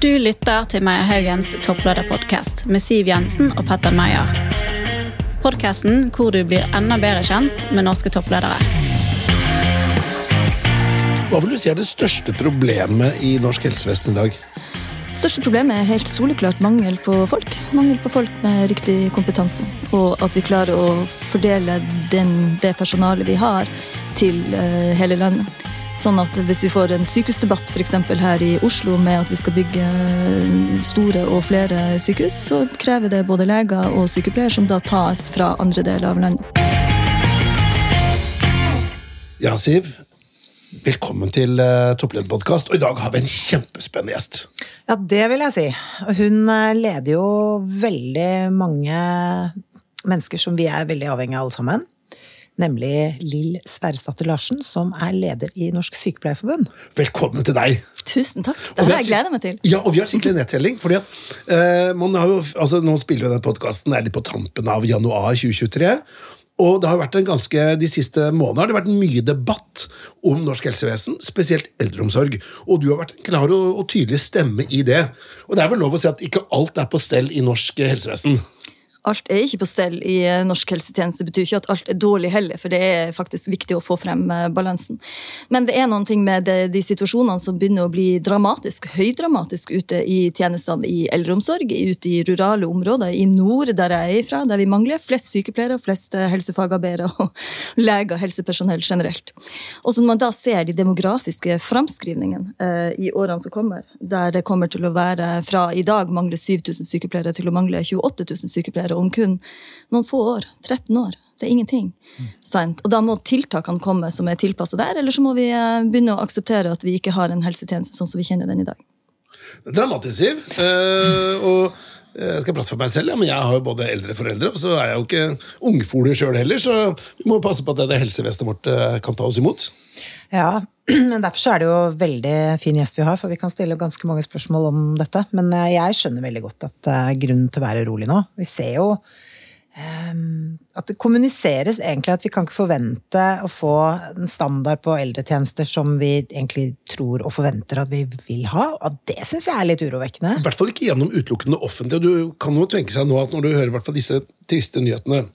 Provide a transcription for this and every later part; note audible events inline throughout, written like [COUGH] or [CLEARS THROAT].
Du lytter til Meyer Haugens topplederpodkast med Siv Jensen og Petter Meyer. Podkasten hvor du blir enda bedre kjent med norske toppledere. Hva vil du si er det største problemet i norsk helsevesen i dag? Største problemet er helt soleklart mangel på folk. Mangel på folk med riktig kompetanse. Og at vi klarer å fordele den, det personalet vi har, til uh, hele landet. Sånn at hvis vi får en sykehusdebatt f.eks. her i Oslo med at vi skal bygge store og flere sykehus, så krever det både leger og sykepleiere som da tas fra andre deler av landet. Ja, Siv. Velkommen til uh, Topplederpodkast. Og i dag har vi en kjempespennende gjest. Ja, det vil jeg si. Hun eh, leder jo veldig mange mennesker som vi er veldig avhengig av alle sammen nemlig Lill Sverresdatter Larsen, som er leder i Norsk Sykepleierforbund. Velkommen til deg! Tusen takk. Det har jeg gleda meg til. Ja, og vi har skikkelig nedtelling. fordi at eh, man har jo, altså Nå spiller vi den podkasten litt på tampen av januar 2023. Og det har vært en ganske, De siste månedene har det vært mye debatt om norsk helsevesen, spesielt eldreomsorg. Og du har vært en klar og, og tydelig stemme i det. Og det er vel lov å si at ikke alt er på stell i norsk helsevesen? Alt er ikke på stell i eh, norsk helsetjeneste. Det betyr ikke at alt er dårlig heller, for det er faktisk viktig å få frem eh, balansen. Men det er noen ting med de, de situasjonene som begynner å bli dramatisk, høydramatisk ute i tjenestene i eldreomsorg, ute i rurale områder, i nord der jeg er ifra, der vi mangler flest sykepleiere, flest eh, helsefagarbeidere og [LAUGHS] leger, helsepersonell generelt. Og så når man da ser de demografiske framskrivningene eh, i årene som kommer, der det kommer til å være fra i dag mangler 7000 sykepleiere til å mangle 28 000 sykepleiere være om kun noen få år. 13 år. Det er ingenting. Mm. Og da må tiltakene komme som er tilpassa der, eller så må vi eh, begynne å akseptere at vi ikke har en helsetjeneste sånn som vi kjenner den i dag. Dramatisk, Siv. Uh, og jeg skal prate for meg selv, ja, men jeg har jo både eldre foreldre, og så er jeg jo ikke ungfoler sjøl heller, så vi må passe på at det helsevesenet vårt eh, kan ta oss imot. Ja, [CLEARS THROAT] men derfor er det jo veldig fin gjest vi har, for vi kan stille ganske mange spørsmål om dette. Men eh, jeg skjønner veldig godt at det er grunn til å være urolig nå. Vi ser jo um, at det kommuniseres egentlig at vi kan ikke forvente å få en standard på eldretjenester som vi egentlig tror og forventer at vi vil ha. Og det syns jeg er litt urovekkende. I hvert fall ikke gjennom utelukkende offentlige. Du kan jo tenke seg nå at når du hører disse triste nyhetene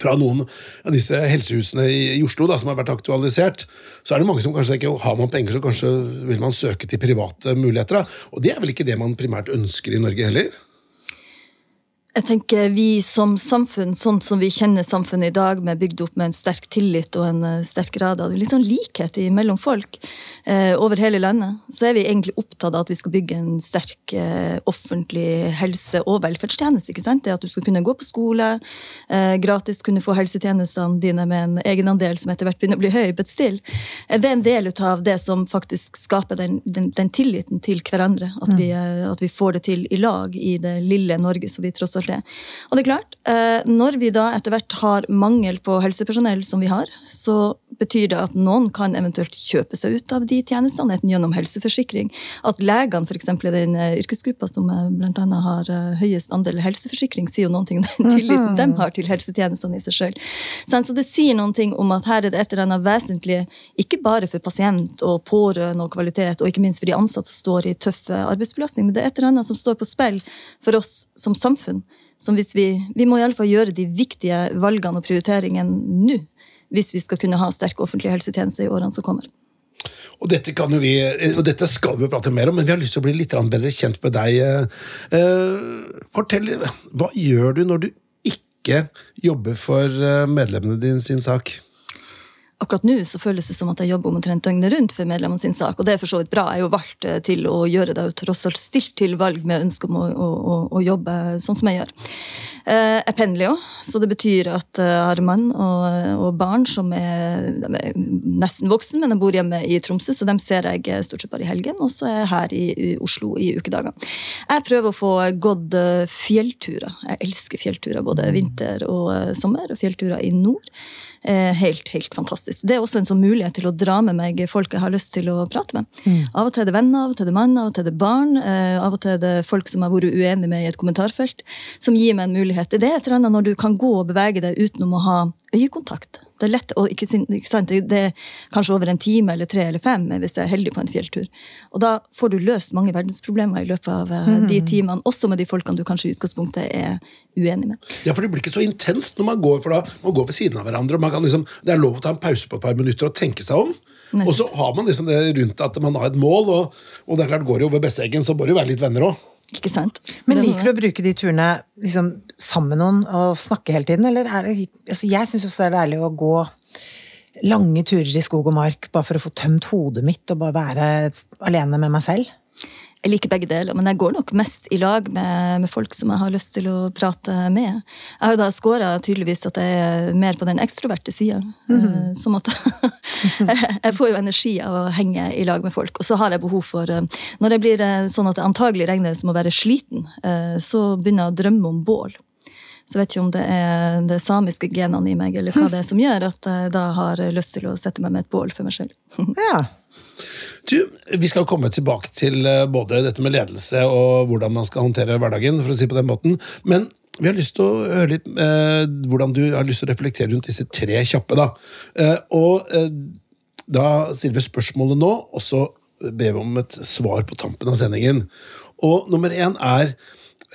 fra noen av disse helsehusene i Oslo da, som har vært aktualisert, så er det mange som kanskje tenker har man penger, så kanskje vil man søke til private muligheter. Da. Og det er vel ikke det man primært ønsker i Norge heller? Jeg tenker Vi som samfunn, sånn som vi kjenner samfunnet i dag, med bygd opp med en sterk tillit og en eh, sterk grad av liksom likhet mellom folk eh, over hele landet, så er vi egentlig opptatt av at vi skal bygge en sterk eh, offentlig helse- og velferdstjeneste. ikke sant? Det At du skal kunne gå på skole, eh, gratis kunne få helsetjenestene dine med en egenandel som etter hvert begynner å bli høy, but still. Eh, det er en del av det som faktisk skaper den, den, den tilliten til hverandre. At vi, mm. at vi får det til i lag i det lille Norge som vi tross alt det. Og det er klart, eh, når vi da etter hvert har mangel på helsepersonell som vi har, så betyr det at noen kan eventuelt kjøpe seg ut av de tjenestene, gjennom helseforsikring. At legene f.eks. i den eh, yrkesgruppa som eh, bl.a. har høyest andel helseforsikring, sier jo noe om den tilliten de har til helsetjenestene i seg sjøl. Så det sier noen ting om at her er det et eller annet vesentlig, ikke bare for pasient og pårørende og kvalitet, og ikke minst for de ansatte som står i tøff arbeidsbelastning, men det er et eller annet som står på spill for oss som samfunn som hvis vi, vi må iallfall gjøre de viktige valgene og prioriteringene nå. Hvis vi skal kunne ha sterk offentlig helsetjeneste i årene som kommer. Og dette, vi, og dette, skal vi prate mer om, men vi har lyst til å bli litt bedre kjent med deg. Eh, fortell, Hva gjør du når du ikke jobber for eh, medlemmene dine sin sak? Akkurat nå så føles det som at jeg jobber omtrent døgnet rundt for medlemmene sin sak, og det er for så vidt bra. Jeg er jo valgt eh, til å gjøre det, og tross alt stilt til valg med ønske om å, å, å, jobbe sånn som jeg gjør. Eh, jeg pendler jo, så det betyr at jeg har mann og, og barn som er, er, nesten voksen, men jeg bor hjemme i Tromsø, så dem ser jeg stort sett bare i helgen, og så er jeg her i, Oslo i ukedager. Jeg prøver å få gått eh, fjellturer. Jeg elsker fjellturer, både vinter og sommer, og fjellturer i nord. Eh, helt, helt fantastisk. Det er også en sånn mulighet til å dra med meg folk jeg har lyst til å prate med. Mm. Av og til er det venner, av og til er det mann, av og til er det barn. Eh, av og til er det folk som har vært uenige med i et kommentarfelt, som gir meg en mulighet. Det er et eller annet når du kan gå og bevege deg utenom å ha øyekontakt. Det er lett, og ikke, ikke sant, det det er kanskje over en time eller tre eller fem hvis jeg er heldig på en fjelltur. Og da får du løst mange verdensproblemer i løpet av mm. de timene, også med de folkene du kanskje i utgangspunktet er uenig med. Ja, for Det blir ikke så intenst når man går for da, man går ved siden av hverandre. og man kan liksom, Det er lov å ta en pause på et par minutter og tenke seg om. Og så har man liksom det rundt at man har et mål, og, og det er klart går det over Besseggen, så bør det jo være litt venner òg. Ikke sant? Men er liker du å bruke de turene liksom, sammen med noen og snakke hele tiden, eller er det altså, Jeg syns også det er deilig å gå lange turer i skog og mark bare for å få tømt hodet mitt og bare være alene med meg selv. Jeg liker begge deler, men jeg går nok mest i lag med, med folk som jeg har lyst til å prate med. Jeg har jo da scora tydeligvis at jeg er mer på den ekstroverte sida. Mhm. Som at [LAUGHS] jeg får jo energi av å henge i lag med folk. Og så har jeg behov for eh, Når jeg blir eh, sånn at det antagelig regner som å være sliten, eh, så begynner jeg å drømme om bål. Så jeg vet ikke om det er det samiske genene i meg, eller hva det er som gjør at jeg da har lyst til å sette meg med et bål for meg selv. [LAUGHS] Ja. Du, Vi skal komme tilbake til eh, både dette med ledelse og hvordan man skal håndtere hverdagen. for å si på den måten. Men vi har lyst til å høre litt eh, hvordan du har lyst til å reflektere rundt disse tre kjappe. Da eh, Og eh, da stiller vi spørsmålet nå, og så ber vi om et svar på tampen av sendingen. Og nummer én er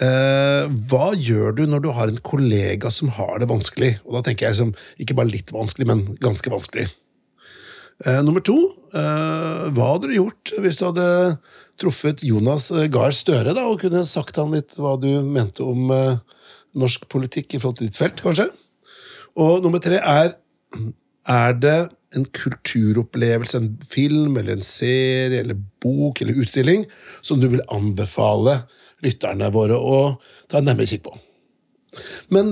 eh, hva gjør du når du har en kollega som har det vanskelig? Og da tenker jeg liksom, ikke bare litt vanskelig, men ganske vanskelig. Eh, nummer to, eh, hva hadde du gjort hvis du hadde truffet Jonas eh, Gahr Støre da, og kunne sagt han litt hva du mente om eh, norsk politikk i forhold til ditt felt, kanskje? Og nummer tre er Er det en kulturopplevelse, en film eller en serie eller bok eller utstilling som du vil anbefale lytterne våre å ta en nærmere kikk på? Men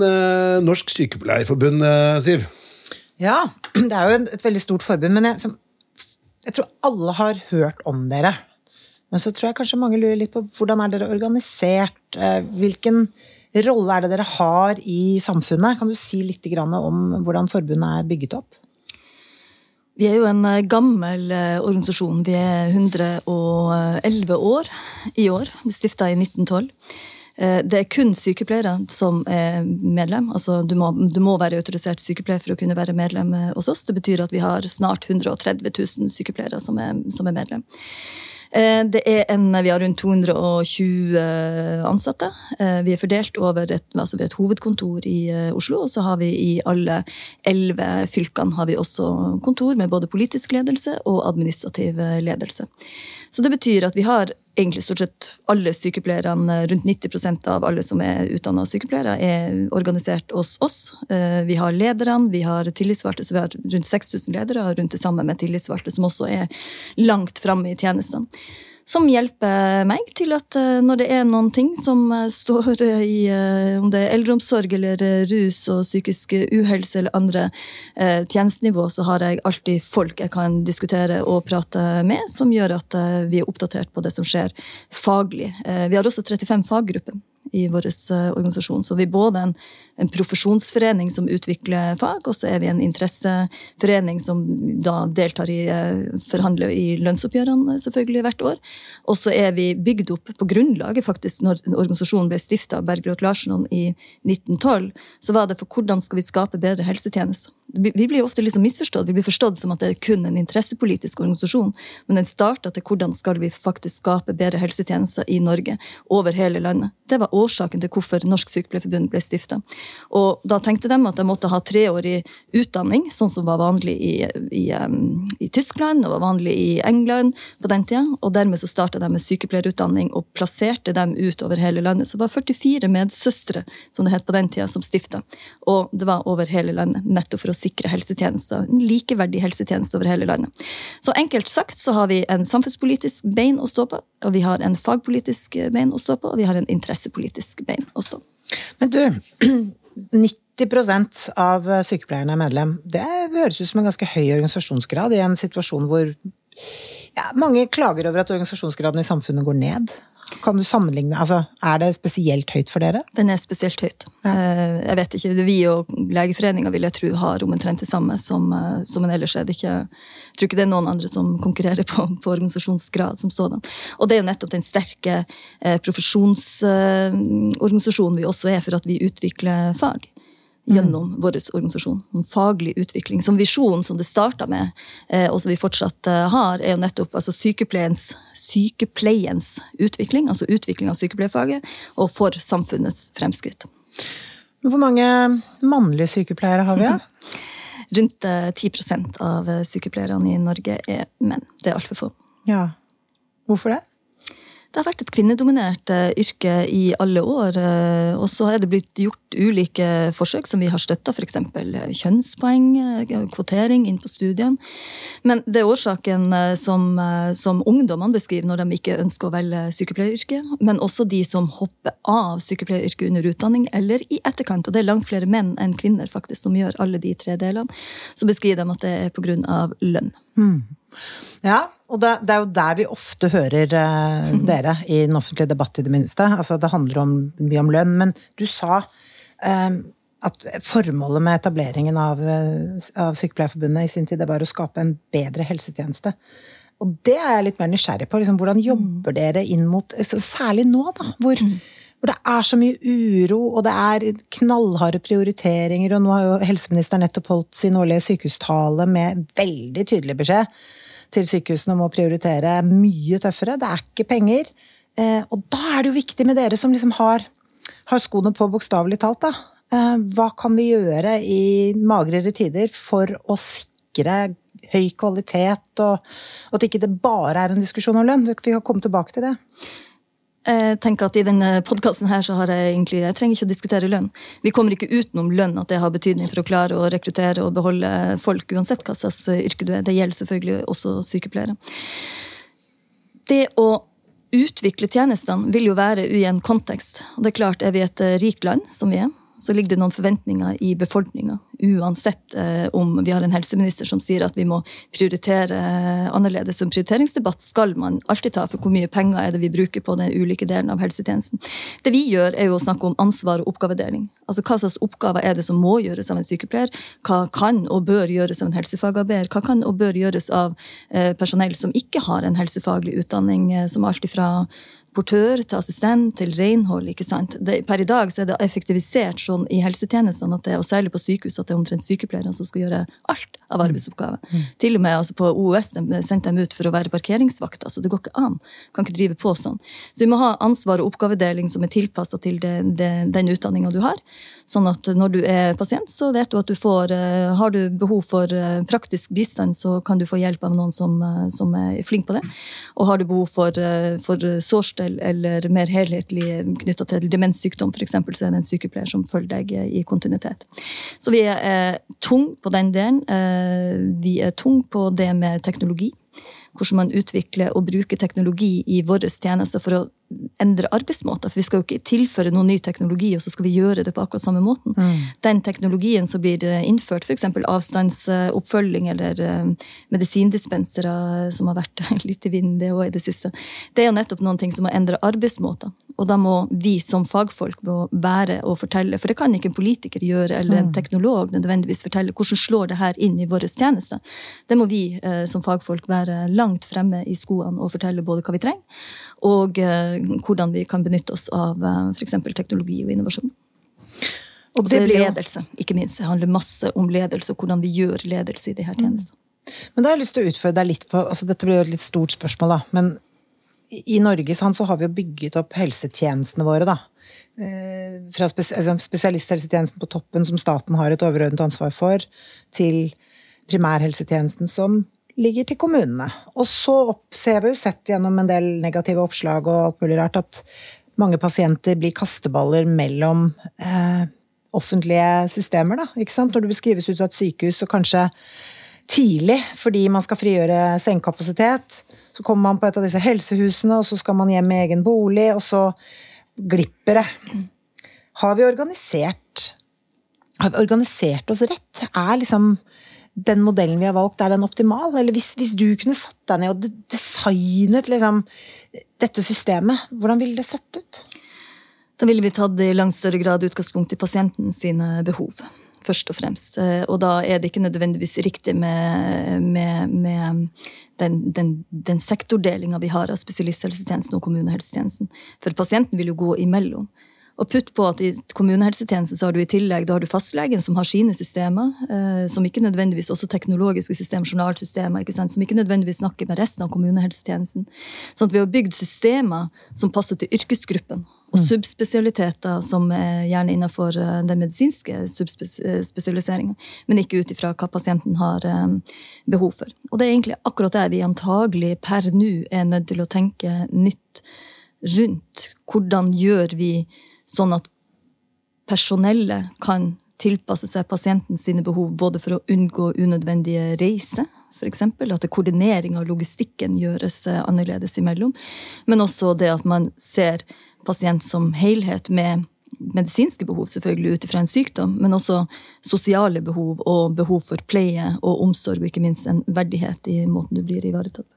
Norsk Sykepleierforbund, Siv? Ja. Det er jo et, veldig stort forbund, men jeg, som, jeg tror alle har hørt om dere. Men så tror jeg kanskje mange lurer litt på hvordan er dere organisert? Eh, Hvilken rolle er det dere har i samfunnet? Kan du si litt om hvordan forbundet er bygget opp? Vi er jo en eh, gammel eh, organisasjon. Vi er 111 år i år. Vi stifta i 1912. Eh, Det er kun sykepleiere som er medlem. Altså, du, må, du må være autorisert sykepleier for å kunne være medlem eh, hos oss. Det betyr at vi har snart 130 000 sykepleiere som er, som er medlem. Eh, Det er en, vi har rundt 220 ansatte. Vi er fordelt over et, altså et hovedkontor i Oslo, og så har vi i alle elleve fylkene har vi også kontor med både politisk ledelse og administrativ ledelse. Så det betyr at vi har egentlig stort sett alle sykepleierne, rundt 90% av alle som er utdanna sykepleiere, er organisert hos oss. Eh, Vi har lederne, vi har tillitsvalgte, så vi har rundt 6000 ledere, rundt det samme med tillitsvalgte, som også er langt framme i tjenestene. Som hjelper meg til at eh, når det er noen ting som eh, [LAUGHS] står eh, i Om det er eldreomsorg eller rus og psykisk uhelse eller andre tjenestenivå, så har jeg alltid folk jeg kan diskutere og prate med, som gjør at vi er oppdatert på det som skjer faglig. Vi har også 35 faggrupper i vår eh, organisasjon. Så vi er både en, en profesjonsforening som utvikler fag, og så er vi en interesseforening som da deltar i eh, forhandler i lønnsoppgjørene selvfølgelig hvert år. Og så er vi bygd opp på grunnlaget, faktisk, når organisasjonen ble stifta av Bergljot Larsson i 1912, så var det for hvordan skal vi skape bedre helsetjenester. Vi blir ofte liksom misforstått. Vi blir forstått som at det er kun en interessepolitisk organisasjon, men den starta til hvordan skal vi faktisk skape bedre helsetjenester i Norge, over hele landet. Det var årsaken til hvorfor Norsk Sykepleierforbund ble stifta. Og da tenkte de at de måtte ha treårig utdanning, sånn som var vanlig i, i, i Tyskland og var vanlig i England på den tida. Og dermed så starta de med sykepleierutdanning og plasserte dem ut over hele landet. Så det var 44 medsøstre, som det het på den tida, som stifta. Og det var over hele landet, nettopp for å sikre helsetjenester, en likeverdig helsetjeneste over hele landet. Så enkelt sagt så har vi en samfunnspolitisk bein å stå på, og vi har en fagpolitisk bein å stå på, og vi har en interessepolitisk bein å stå på. Men du, [CLEARS THROAT] 90% av sykepleierne er medlem. Det høres ut som en ganske høy organisasjonsgrad i en situasjon hvor ja, mange klager over at organisasjonsgraden i samfunnet går ned. Kan du sammenligne, altså Er det spesielt høyt for dere? Den er spesielt høyt. Ja. Jeg vet ikke, Vi og Legeforeninga vil jeg tro har omtrent det samme som, eh, som en ellers er. Det ikke, jeg tror ikke det er noen andre som konkurrerer på, på organisasjonsgrad som sådan. Og det er jo nettopp den sterke eh, profesjonsorganisasjonen vi også er for at vi utvikler fag. Gjennom mm. vår organisasjon. Om faglig utvikling. Som visjonen som det starta med, eh, og som vi fortsatt eh, har, er jo nettopp altså sykepleiens, sykepleiens utvikling. Altså utvikling av sykepleierfaget, og for samfunnets fremskritt. Hvor mange mannlige sykepleiere har vi? Ja? [LAUGHS] Rundt 10 eh, av sykepleierne i Norge er menn. Det er altfor få. Ja. Hvorfor det? Det har vært et kvinnedominert uh, yrke i alle år. Uh, og så er det blitt gjort ulike forsøk som vi har støtta, f.eks. kjønnspoeng, uh, kvotering inn på studiene. Men det er årsaken som, som ungdommene beskriver når de ikke ønsker å velge sykepleieryrket. Men også de som hopper av sykepleieryrket under utdanning eller i etterkant. Og det er langt flere menn enn kvinner faktisk som gjør alle de tre delene. Så beskriver de at det er pga. lønn. Mm. Ja, og det, det, er jo der vi ofte hører uh, [LAUGHS] dere i den offentlige debatt, i det minste. Altså, det handler om, mye om lønn. Men du sa uh, at formålet med etableringen av, uh, av Sykepleierforbundet i sin tid, det var å skape en bedre helsetjeneste. Og det er jeg litt mer nysgjerrig på. Liksom, hvordan jobber dere inn mot Særlig nå, da, hvor, hvor det er så mye uro, og det er knallharde prioriteringer. Og nå har jo helseministeren nettopp holdt sin årlige sykehustale med veldig tydelig beskjed til sykehusene om å prioritere mye tøffere. Det er ikke penger. Eh, og da er det jo viktig med dere som liksom har, har skoene på, bokstavelig talt. da. Eh, hva kan vi gjøre i magrere tider for å sikre høy kvalitet, og at ikke det bare er en diskusjon om lønn? Vi kan komme tilbake til det. Jeg tenker at I denne podkasten har jeg egentlig, jeg trenger ikke å diskutere lønn. Vi kommer ikke utenom lønn, at det har betydning for å klare å rekruttere og beholde folk, uansett hva slags yrke du er. Det gjelder selvfølgelig også sykepleiere. Det å utvikle tjenestene vil jo være i en kontekst. og det er klart, Er vi et rikt land, som vi er, så ligger det noen forventninger i befolkninga. Uansett eh, om vi har en helseminister som sier at vi må prioritere eh, annerledes. En prioriteringsdebatt skal man alltid ta, for hvor mye penger er det vi bruker på den ulike delen av helsetjenesten. Det vi gjør, er jo å snakke om ansvar og oppgavedeling. Altså Hva slags oppgaver er det som må gjøres av en sykepleier? Hva kan og bør gjøres av en helsefagarbeider? Hva kan og bør gjøres av eh, personell som ikke har en helsefaglig utdanning, eh, som alt ifra portør til assistent til renhold. ikke sant? Det, per i dag så er det effektivisert sånn i helsetjenestene, at det, og særlig på sykehus, at det er omtrent sykepleierne som skal gjøre alt av arbeidsoppgaver. Mm. mm. Til og med altså på OUS sendte dem ut for å være parkeringsvakter. så Det går ikke an. Kan ikke drive på sånn. Så vi må ha ansvar og oppgavedeling som er tilpassa til det, det, den utdanninga du har. Sånn at når du er pasient, så vet du at du får uh, Har du behov for uh, praktisk bistand, så kan du få hjelp av noen som, uh, som er flink på det. Og har du behov for, for sårstell eller mer helhetlig knytta til demenssykdom, f.eks., så er det en sykepleier som følger deg i kontinuitet. Så vi er eh, tung på den delen. Eh, vi er tung på det med teknologi. Hvordan man utvikler og bruker teknologi i vår tjenester for å endre arbeidsmåter. For vi skal jo ikke tilføre noen ny teknologi, og så skal vi gjøre det på akkurat samme måten. Mm. Den teknologien som blir eh, innført, f.eks. avstandsoppfølging eller uh, medisindispensere, som har vært [LAUGHS] litt i vinden det òg i det siste, det er jo nettopp noen ting som har endre arbeidsmåter. Og da må vi som fagfolk må være og fortelle, for det kan ikke en politiker gjøre, eller en mm. teknolog nødvendigvis fortelle, hvordan slår det her inn i våre tjenester. Det må vi uh, som fagfolk være langt fremme i skoene og fortelle både hva vi trenger, og hvordan vi kan benytte oss av uh, f.eks. teknologi og innovasjon. Og det blir ledelse, ikke minst. Det handler masse om ledelse og hvordan vi gjør ledelse i de her mm. tjenestene. Men da har jeg lyst til å utfordre deg litt på altså Dette blir jo et litt stort spørsmål, da. Men i Norge så har vi jo bygget opp helsetjenestene våre, da. Eh, fra altså spesialisthelsetjenesten på toppen, som staten har et overordnet ansvar for, til primærhelsetjenesten, som ligger til kommunene. Og så ser vi jo sett gjennom en del negative oppslag og alt mulig rart at mange pasienter blir kasteballer mellom eh, offentlige systemer, da. Ikke sant? Når du beskrives ut av et sykehus, og kanskje tidlig fordi man skal frigjøre sengekapasitet, så kommer man på et av disse helsehusene, og så skal man hjem med egen bolig, og så glipper det. Har vi organisert har vi organisert oss rett? Er liksom den modellen vi har valgt, er den optimal? Eller hvis, hvis du kunne satt deg ned og designet liksom, dette systemet, hvordan ville det sett ut? Da ville vi tatt i langt større grad utgangspunkt i pasienten sine behov. Først og fremst. Eh, og da er det ikke nødvendigvis riktig med, med, med den, den, den sektordelinga vi har av spesialisthelsetjenesten og kommunehelsetjenesten. For pasienten vil jo gå imellom. Og putt på at i kommunehelsetjenesten så har du i tillegg da har du fastlegen, som har sine systemer, eh, som ikke nødvendigvis også teknologiske systemer, journalsystemer, ikke sant, som ikke nødvendigvis snakker med resten av kommunehelsetjenesten. Sånn at vi har bygd systemer som passer til yrkesgruppen. Og subspesialiteter som er gjerne innenfor eh, den medisinske subspesialiseringa, men ikke ut ifra hva pasienten har eh, behov for. Og det er egentlig akkurat der vi antagelig per nå er nødt til å tenke nytt rundt. Hvordan gjør vi sånn at personellet kan tilpasse seg pasienten sine behov, både for å unngå unødvendige reiser, f.eks. At koordinering av logistikken gjøres eh, annerledes imellom. Men også det at man ser pasient som helhet med medisinske behov, selvfølgelig ut ifra en sykdom, men også sosiale behov og behov for pleie og omsorg, og ikke minst en verdighet i måten du blir ivaretatt på.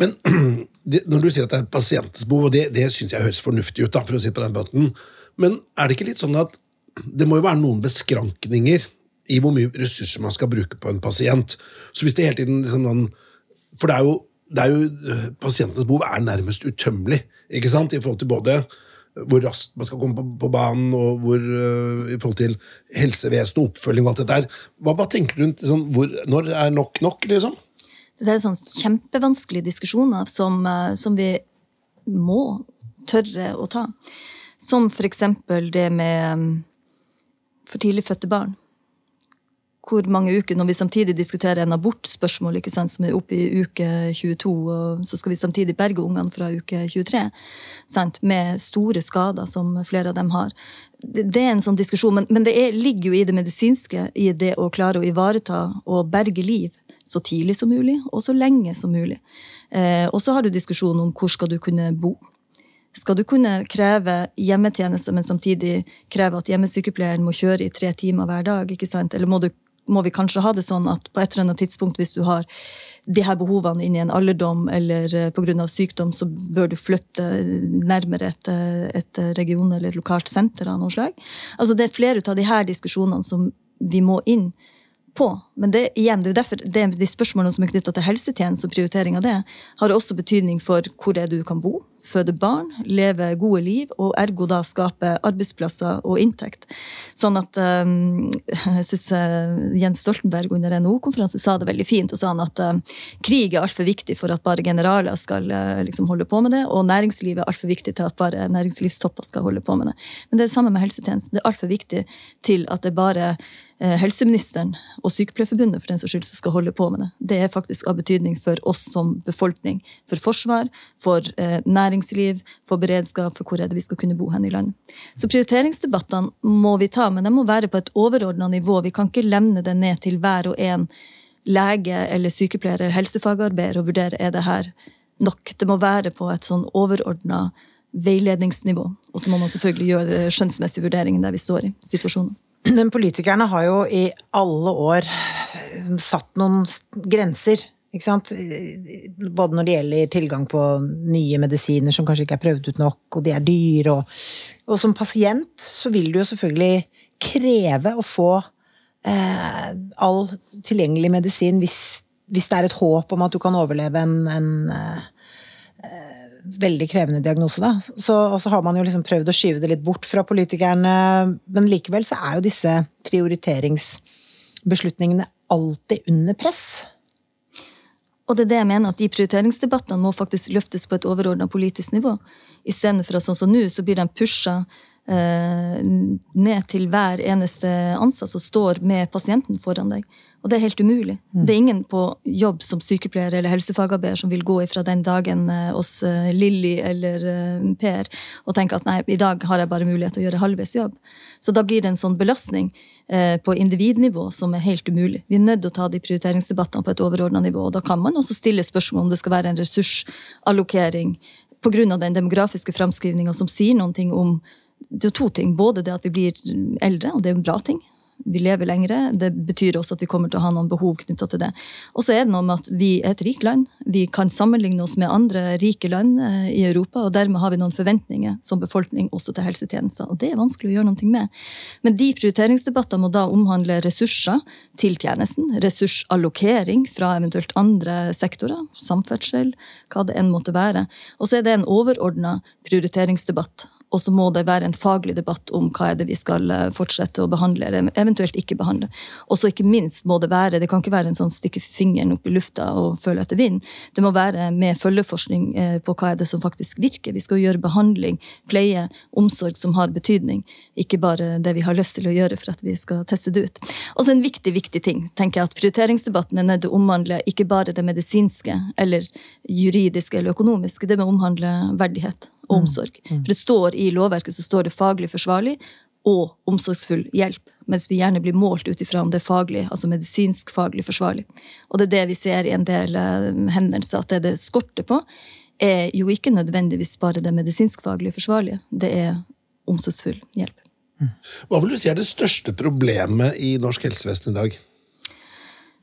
Men [CLEARS THROAT] det, når du sier at det er pasientens behov, og det, det syns jeg høres fornuftig ut, da, for å si på den måten, men er det ikke litt sånn at det må jo være noen beskrankninger i hvor mye ressurser man skal bruke på en pasient. Så hvis det hele tiden liksom noen, For det er jo, det er jo Pasientenes behov er nærmest utømmelig ikke sant? i forhold til både hvor raskt man skal komme på, på banen, og hvor, uh, i forhold til helsevesen og oppfølging og alt dette der. Hva, hva tenker du rundt liksom, hvor, Når er nok nok, liksom? Det er sånn kjempevanskelige diskusjoner som, eh, som, vi må tørre å ta. Som for eksempel det med mm, for tidlig fødte barn. Hvor mange uker, Når vi samtidig diskuterer en abortspørsmål ikke sant, som er oppe i uke 22, og så skal vi samtidig berge ungene fra uke 23, sant, med store skader som flere av dem har. Det, er en sånn diskusjon, men, men det er, ligger jo i det medisinske, i det å klare å ivareta og berge liv så tidlig som mulig, og så lenge som mulig. Eh, og så har du diskusjonen om hvor skal du kunne bo. Skal du kunne kreve hjemmetjeneste, men samtidig kreve at hjemmesykepleieren må kjøre i tre timer hver dag? ikke sant? Eller må, du, må vi kanskje ha det sånn at på et eller annet tidspunkt, hvis du har de her behovene inn i en alderdom eller eh, pga. sykdom, så bør du flytte nærmere et, et region eller et lokalt senter av noe slag. Altså Det er flere av de her diskusjonene som vi må inn på. Men det, igjen, det er derfor det, de spørsmålene som er knytta til helsetjeneste og prioritering av det, har også betydning for hvor er du kan bo, føde barn, leve gode liv, og ergo da skape arbeidsplasser og inntekt. Sånn at um, Jeg syns uh, Jens Stoltenberg under NHO-konferansen sa det veldig fint. og sa han at uh, krig er altfor viktig for at bare generaler skal uh, liksom holde på med det, og næringslivet er altfor viktig til at bare næringslivstopper skal holde på med det. Men det er det samme med helsetjenesten. Det er altfor viktig til at det bare helseministeren og Sykepleierforbundet for den saks skyld som skal holde på med det. Det er faktisk av betydning for oss som befolkning. For forsvar, for eh, næringsliv, for beredskap, for hvor er det vi skal kunne bo hen i landet. Så prioriteringsdebattene må vi ta, men de må være på et overordna nivå. Vi kan ikke lemne det ned til hver og en lege eller sykepleier eller helsefagarbeider og vurdere er det her nok. Det må være på et sånn overordna veiledningsnivå. Og så må man selvfølgelig gjøre skjønnsmessige vurderinger der vi står i situasjonen. Men politikerne har jo i alle år satt noen grenser både når det gjelder tilgang på nye medisiner som kanskje ikke er prøvd ut nok, og de er dyre. Og, og som pasient så vil du jo selvfølgelig kreve å få eh, all tilgjengelig medisin hvis, hvis, det er et håp om at du kan overleve en, en eh, veldig krevende diagnose. Da. Så, og så har man jo liksom prøvd å skyve det litt bort fra politikerne, men likevel så er jo disse prioriteringsbeslutningene alltid under press. Og det er det jeg mener, at de prioriteringsdebattene må faktisk løftes på et overordna politisk nivå. Istedenfor at sånn som nå, så blir de pusha eh, ned til hver eneste ansatt som står med pasienten foran deg. Og det er helt umulig. Mm. Det er ingen på jobb som sykepleier eller helsefagarbeider som vil gå ifra den dagen eh, hos eh, Lilly eller eh, Per og tenke at nei, i dag har jeg bare mulighet til å gjøre halvveis jobb. Så da blir det en sånn belastning på individnivå som er helt umulig. Vi er nødt til å ta de prioriteringsdebattene på et overordna nivå. og Da kan man også stille spørsmål om det skal være en ressursallokering pga. den demografiske framskrivninga som sier noen ting om det er to ting. Både det at vi blir eldre, og det er en bra ting vi lever lengre. Det betyr også at vi kommer til å ha noen behov knytta til det. Og så er det noe med at vi er et rikt land. Vi kan sammenligne oss med andre rike land eh, i Europa, og dermed har vi noen forventninger som befolkning også til helsetjenester. Og det er vanskelig å gjøre noe med. Men de prioriteringsdebattene må da omhandle ressurser til tjenesten, ressursallokering fra eventuelt andre sektorer, samferdsel, hva det enn måtte være. Og så er det en overordna prioriteringsdebatt Og så må det være en faglig debatt om hva er det vi skal eh, fortsette å behandle, eller eventuelt ikke behandle. Og så ikke minst må det være, det kan ikke være en sånn stikke fingeren opp i lufta og føle etter vind. Det må være med følgeforskning eh, på hva er det som faktisk virker. Vi skal gjøre behandling, pleie, omsorg som har betydning, ikke bare det vi har lyst til å gjøre for at vi skal teste det ut. Og så en viktig, viktig ting, tenker jeg at prioriteringsdebatten er nødt til å omhandle ikke bare det medisinske eller juridiske eller økonomiske, det må omhandle verdighet og omsorg. For det står i lovverket så står det faglig forsvarlig og omsorgsfull hjelp, mens vi gjerne blir målt ut ifra om det er faglig, altså medisinsk faglig forsvarlig. Og det er det vi ser i en del uh, hendelser, at det det skorter på, er jo ikke nødvendigvis bare det medisinsk-faglig forsvarlige, det er omsorgsfull hjelp. Hva vil du si er det største problemet i norsk helsevesen i dag?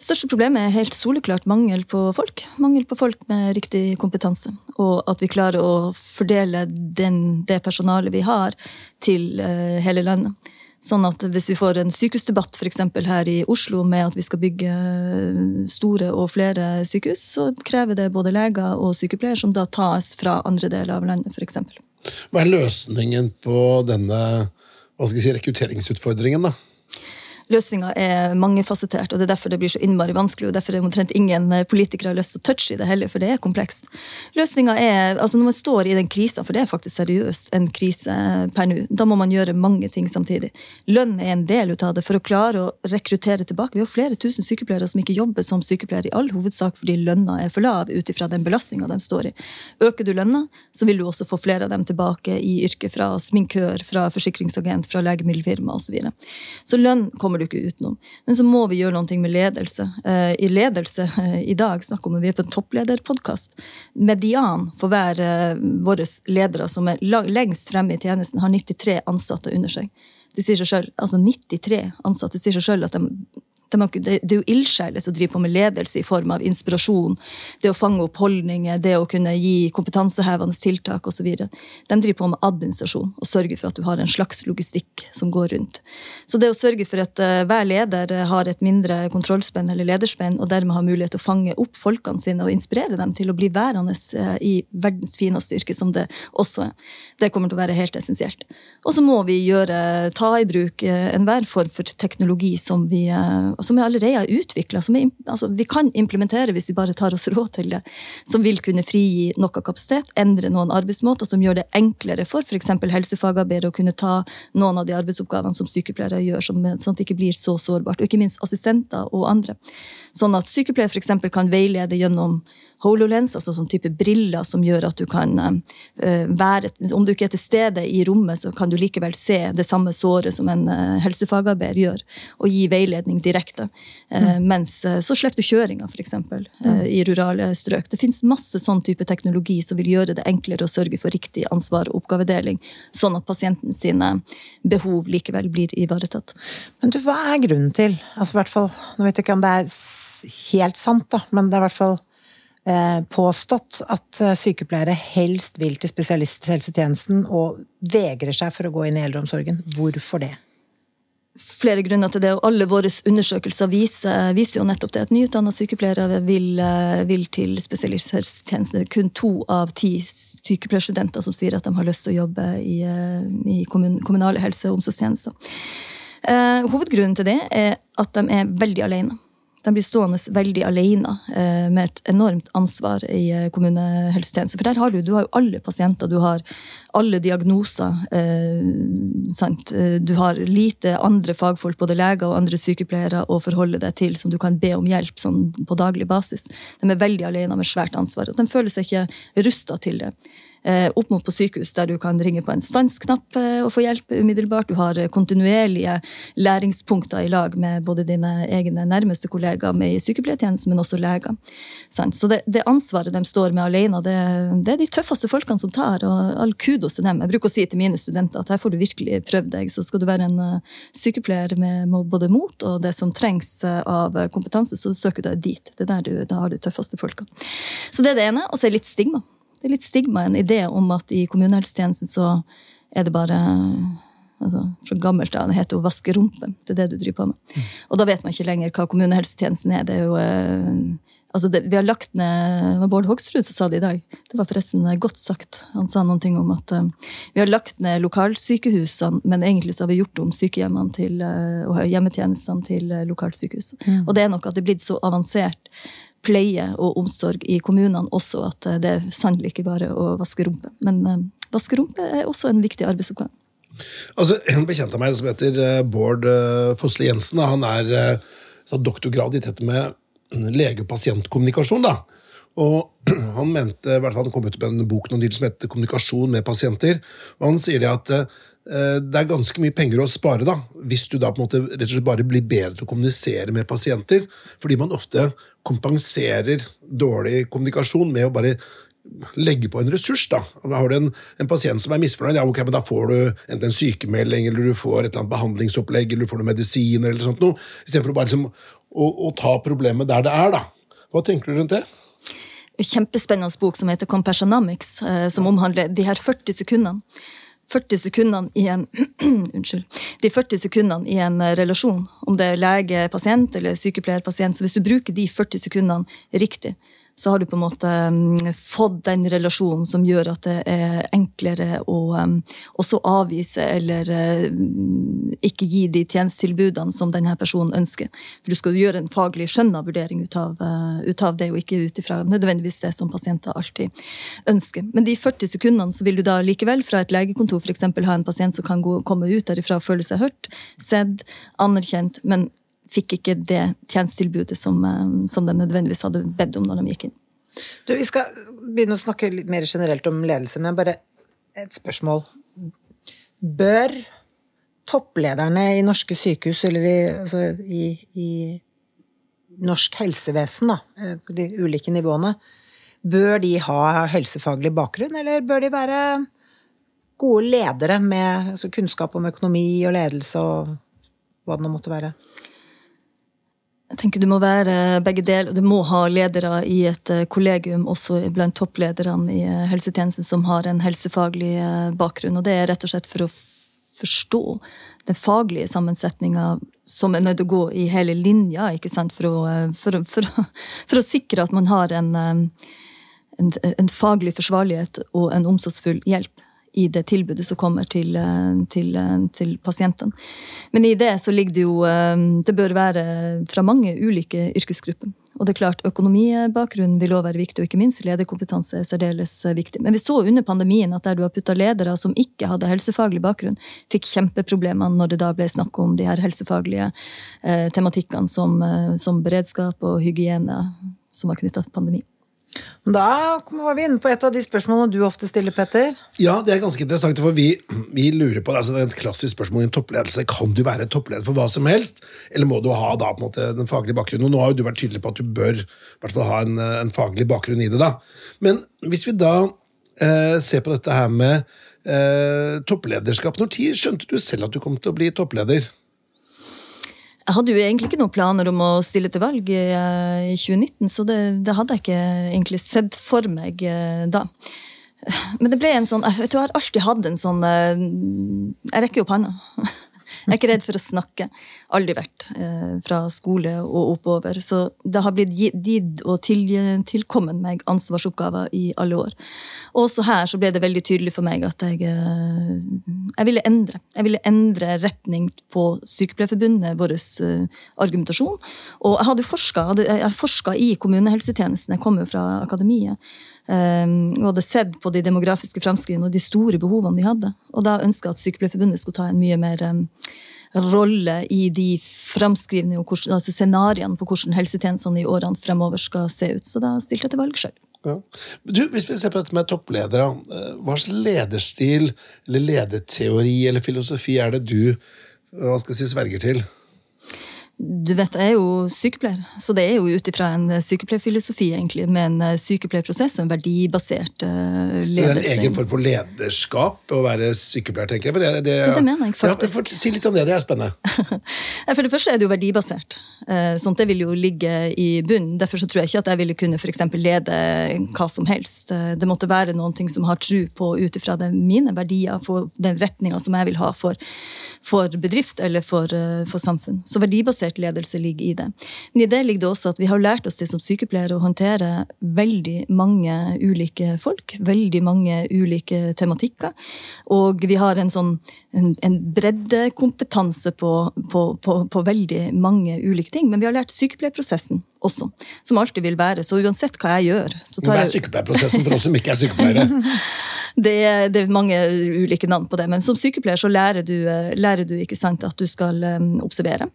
Største problemet er helt soleklart mangel på folk. Mangel på folk med riktig kompetanse. Og at vi klarer å fordele den, det personalet vi har, til uh, hele landet. Sånn at hvis vi får en sykehusdebatt for her i Oslo med at vi skal bygge store og flere sykehus, så krever det både leger og sykepleiere som da tas fra andre deler av landet, f.eks. Hva er løsningen på denne si, rekrutteringsutfordringen? da? Løsninga er mangefasettert, og det er derfor det blir så innmari vanskelig, og derfor er omtrent ingen eh, politikere har lyst til å touche i det heller, for det er komplekst. Løsninga er, altså Når man står i den krisa, for det er faktisk seriøst en krise per nå, da må man gjøre mange ting samtidig. Lønn er en del ut av det for å klare å rekruttere tilbake. Vi har flere tusen sykepleiere som ikke jobber som sykepleiere, i all hovedsak fordi lønna er for lav ut ifra den belastninga de står i. Øker du lønna, så vil du også få flere av dem tilbake i yrket fra sminkør, fra forsikringsagent, fra legemiddelfirma osv. Så, så lønn kommer du ikke utenom. Men så må vi gjøre noe med ledelse. Eh, I ledelse eh, i dag snakker vi om at vi er på en topplederpodkast. Median for hver eh, våre ledere som er lengst fremme i tjenesten, har 93 ansatte under seg. Det sier seg selv, altså 93 ansatte sier seg selv at de det er jo ildsjeler som driver på med ledelse i form av inspirasjon, det å fange opp holdninger, det å kunne gi kompetansehevende tiltak osv. De driver på med administrasjon og sørger for at du har en slags logistikk som går rundt. Så det å sørge for at uh, hver leder har et mindre kontrollspenn eller lederspenn, og dermed har mulighet til å fange opp folkene sine og inspirere dem til å bli værende uh, i verdens fineste yrke, som det også er, det kommer til å være helt essensielt. Og så må vi gjøre, ta i bruk uh, enhver form for teknologi som vi som vi allerede har utvikla, altså, vi kan implementere hvis vi bare tar oss råd til det, som vil kunne frigi noe kapasitet, endre noen arbeidsmåter som gjør det enklere for f.eks. helsefagarbeidere å kunne ta noen av de arbeidsoppgavene som sykepleiere gjør, sånn at det ikke blir så sårbart, og ikke minst assistenter og andre. Sånn at sykepleiere f.eks. kan veilede gjennom HoloLens, altså sånn type briller som gjør at du kan uh, være Om du ikke er til stede i rommet, så kan du likevel se det samme såret som en uh, helsefagarbeider gjør, og gi veiledning direkte. Uh, mm. Mens så slipper du kjøringa, f.eks. mm. i rurale strøk. Det fins masse sånn type teknologi som vil gjøre det enklere å sørge for riktig ansvar og oppgavedeling, sånn at pasienten sine behov likevel blir ivaretatt. Men du, hva er grunnen til, altså hvert fall, nå vet jeg ikke om det er helt sant, da, men det er i hvert fall Eh, påstått at eh, sykepleiere helst vil til spesialisthelsetjenesten og vegrer seg for å gå inn i eldreomsorgen. Hvorfor det? Flere grunner til det, og alle våre undersøkelser viser, viser jo nettopp det. At nyutdanna sykepleiere vil, eh, vil til spesialisthelsetjenesten. Det er kun to av ti sykepleierstudenter som sier at de har lyst til å jobbe i, i kommunale helse- og omsorgstjenester. Eh, hovedgrunnen til det er at de er veldig alene de blir stående veldig alene eh, med et enormt ansvar i eh, kommunehelsetjenesten. For der har du, du har jo alle pasienter, du har alle diagnoser. Eh, du har lite andre fagfolk, både leger og andre sykepleiere, å forholde deg til som du kan be om hjelp sånn, på daglig basis. De er veldig alene med svært ansvar, og de føler seg ikke rusta til det. Eh, opp mot på sykehus, der du kan ringe på en stansknapp eh, og få hjelp umiddelbart. Du har eh, kontinuerlige læringspunkter i lag med både dine egne nærmeste kollegaer med i sykepleiertjenesten, men også leger. Så det, det, ansvaret de står med alene, det, det, er de tøffeste folkene som tar, og all kudos til dem. Jeg bruker å si til mine studenter at her får du virkelig prøvd deg, så skal du være en sykepleier med både mot og det som trengs av kompetanse, så søker du deg dit. Det er der du, da har du tøffeste folka. Så det er det ene. Og så er det litt stigma det er litt stigma, en idé om at i kommunehelsetjenesten så er det bare altså Fra gammelt av det heter å vaske rumpen. Det er det du driver på med. Mm. Og da vet man ikke lenger hva kommunehelsetjenesten er. Det er jo eh, Altså det, vi har lagt ned, det var Bård Hoksrud som sa det i dag. Det var forresten godt sagt. Han sa noen ting om at uh, vi har lagt ned lokalsykehusene, men egentlig så har vi gjort om sykehjemmene til, uh, og hjemmetjenestene til uh, lokalsykehus. Mm. Og det er nok at det er blitt så avansert pleie og omsorg i kommunene også at det er sannelig ikke bare å vaske rumpe. Men vaske rumpe er også en viktig arbeidsoppgave. Altså, En bekjent av meg som heter Bård Fosle Jensen, han er doktorgrad i dette med lege-pasient-kommunikasjon. Og [CLEARS THROAT] Han mente, i hvert fall han kom ut med en bok noen som heter 'Kommunikasjon med pasienter'. og Han sier det at eh, det er ganske mye penger å spare da, hvis du da på en måte rett og slett bare blir bedre til å kommunisere med pasienter. Fordi man ofte kompenserer dårlig kommunikasjon med å bare legge på en ressurs. da. Har du en, en pasient som er misfornøyd, ja, ok, men da får du enten en sykemelding eller du får et eller annet behandlingsopplegg eller du får noen medisiner. eller sånt noe, Istedenfor bare liksom å, å, ta problemet der det er. da. Hva tenker du rundt det? Kjempespennende bok som heter Compassionomics, eh, som omhandler de her 40 sekundene. 40 sekundene i en [CLEARS THROAT] Unnskyld. De 40 sekundene i en eh, relasjon, om det er lege-pasient eller sykepleier-pasient. Så hvis du bruker de 40 sekundene riktig, så har du på en måte um, fått den relasjonen som gjør at det er enklere å um, også avvise eller uh, ikke gi de tjenestetilbudene som denne personen ønsker. For du skal gjøre en faglig skjønna vurdering ut av, uh, ut av det, og ikke ut ifra nødvendigvis det som pasienter alltid ønsker. Men de 40 sekundene så vil du da likevel fra et legekontor f.eks. ha en pasient som kan gå, komme ut derifra og føle seg hørt, sett, anerkjent, men fikk ikke det tjenestetilbudet som, eh, som de nødvendigvis hadde bedt om når de gikk inn. Du, vi skal begynne å snakke litt mer generelt om ledelse, men bare et spørsmål. Bør topplederne i norske sykehus, eller i, altså i, i norsk helsevesen, da, eh, på de ulike nivåene, bør de ha helsefaglig bakgrunn, eller bør de være gode ledere med altså kunnskap om økonomi og ledelse og hva det nå måtte være? Jeg tenker Du må være begge deler. Du må ha ledere i et eh, kollegium, også blant topplederne i eh, helsetjenesten, som har en helsefaglig eh, bakgrunn. Og Det er rett og slett for å forstå den faglige sammensetninga som er nødt til å gå i hele linja, ikke sant? For, å, for, for, [LAUGHS] for å sikre at man har en, en, en faglig forsvarlighet og en omsorgsfull hjelp i det tilbudet som kommer til, eh, til, eh, til pasientene. Men i det så ligger det jo eh, Det bør være fra mange ulike yrkesgrupper. Og det er klart, Økonomibakgrunnen vil også være viktig, og ikke minst lederkompetanse er særdeles viktig. Men vi så under pandemien at der du har putta ledere som ikke hadde helsefaglig bakgrunn, fikk kjempeproblemer når det da ble snakk om de her helsefaglige eh, tematikkene som, som beredskap og hygiene som var knytta til pandemien. Da var vi inne på et av de spørsmålene du ofte stiller, Petter. Ja, det er ganske interessant, for vi, vi lurer på altså det er et klassisk spørsmål i en toppledelse. Kan du være toppleder for hva som helst, eller må du ha da, måte, den faglige bakgrunnen? Og nå har jo du vært tydelig på at du bør fall ha en, en, faglig bakgrunn i det. da. Men hvis vi da eh, ser på dette her med eh, topplederskap, når skjønte du selv at du kom til å bli toppleder? Jeg hadde jo egentlig ikke noen planer om å stille til valg i, 2019, eh, så det, det, hadde jeg ikke egentlig sett for meg eh, da. Men det ble en sånn Jeg, vet, jeg har alltid hatt en sånn eh, Jeg rekker opp hånda. [LAUGHS] Jeg er ikke redd for å snakke. Aldri vært. Eh, fra skole og oppover. Så det har blitt gitt og til, tilkommet meg ansvarsoppgaver i alle år. Også her så ble det veldig tydelig for meg at jeg, eh, jeg ville endre. Jeg ville endre retning på Sykepleierforbundet, vår uh, argumentasjon. Og jeg hadde forska i kommunehelsetjenesten. Jeg kom jo fra akademiet. Um, og hadde sett på de demografiske framskridene og de store behovene de hadde. Og da ønska at Sykepleierforbundet skulle ta en mye mer um, rolle i de framskrivne og altså scenarioene på hvordan helsetjenestene i årene fremover skal se ut. Så da stilte jeg til valg sjøl. Ja. hvis vi ser på dette med toppledere, eh, hva slags lederstil eller lederteori eller filosofi er det du hva skal jeg si, sverger til? Du vet, jeg er jo sykepleier, så det er jo ut ifra en sykepleierfilosofi, egentlig, med en eh, sykepleierprosess og en verdibasert ledelse. Så det er en egen form for lederskap å være sykepleier, tenker jeg? Det, det, ja. det, mener jeg faktisk. Ja, si litt om det, det er spennende. [LAUGHS] for det første er det jo verdibasert. Eh, sånt det vil jo ligge i bunnen. Derfor så tror jeg ikke at jeg ville kunne for lede hva som helst. Eh, det måtte være noen ting som har tro på ut ifra mine verdier, for den retninga som jeg vil ha for, for bedrift eller for, for samfunn. Så verdibasert strukturert ledelse ligger i det. Men i det ligger det også at vi har lært oss det som sykepleiere å håndtere veldig mange ulike folk. Veldig mange ulike tematikker. Og vi har en sånn en, en breddekompetanse på, på, på, på veldig mange ulike ting. Men vi har lært sykepleierprosessen også, som alltid vil være. Så uansett hva jeg gjør så Hva er sykepleierprosessen for oss som ikke er sykepleiere? [LAUGHS] det, er- det er mange ulike navn på det, men som sykepleier så lærer du, eh, lærer du ikke sant, at du skal eh, observere.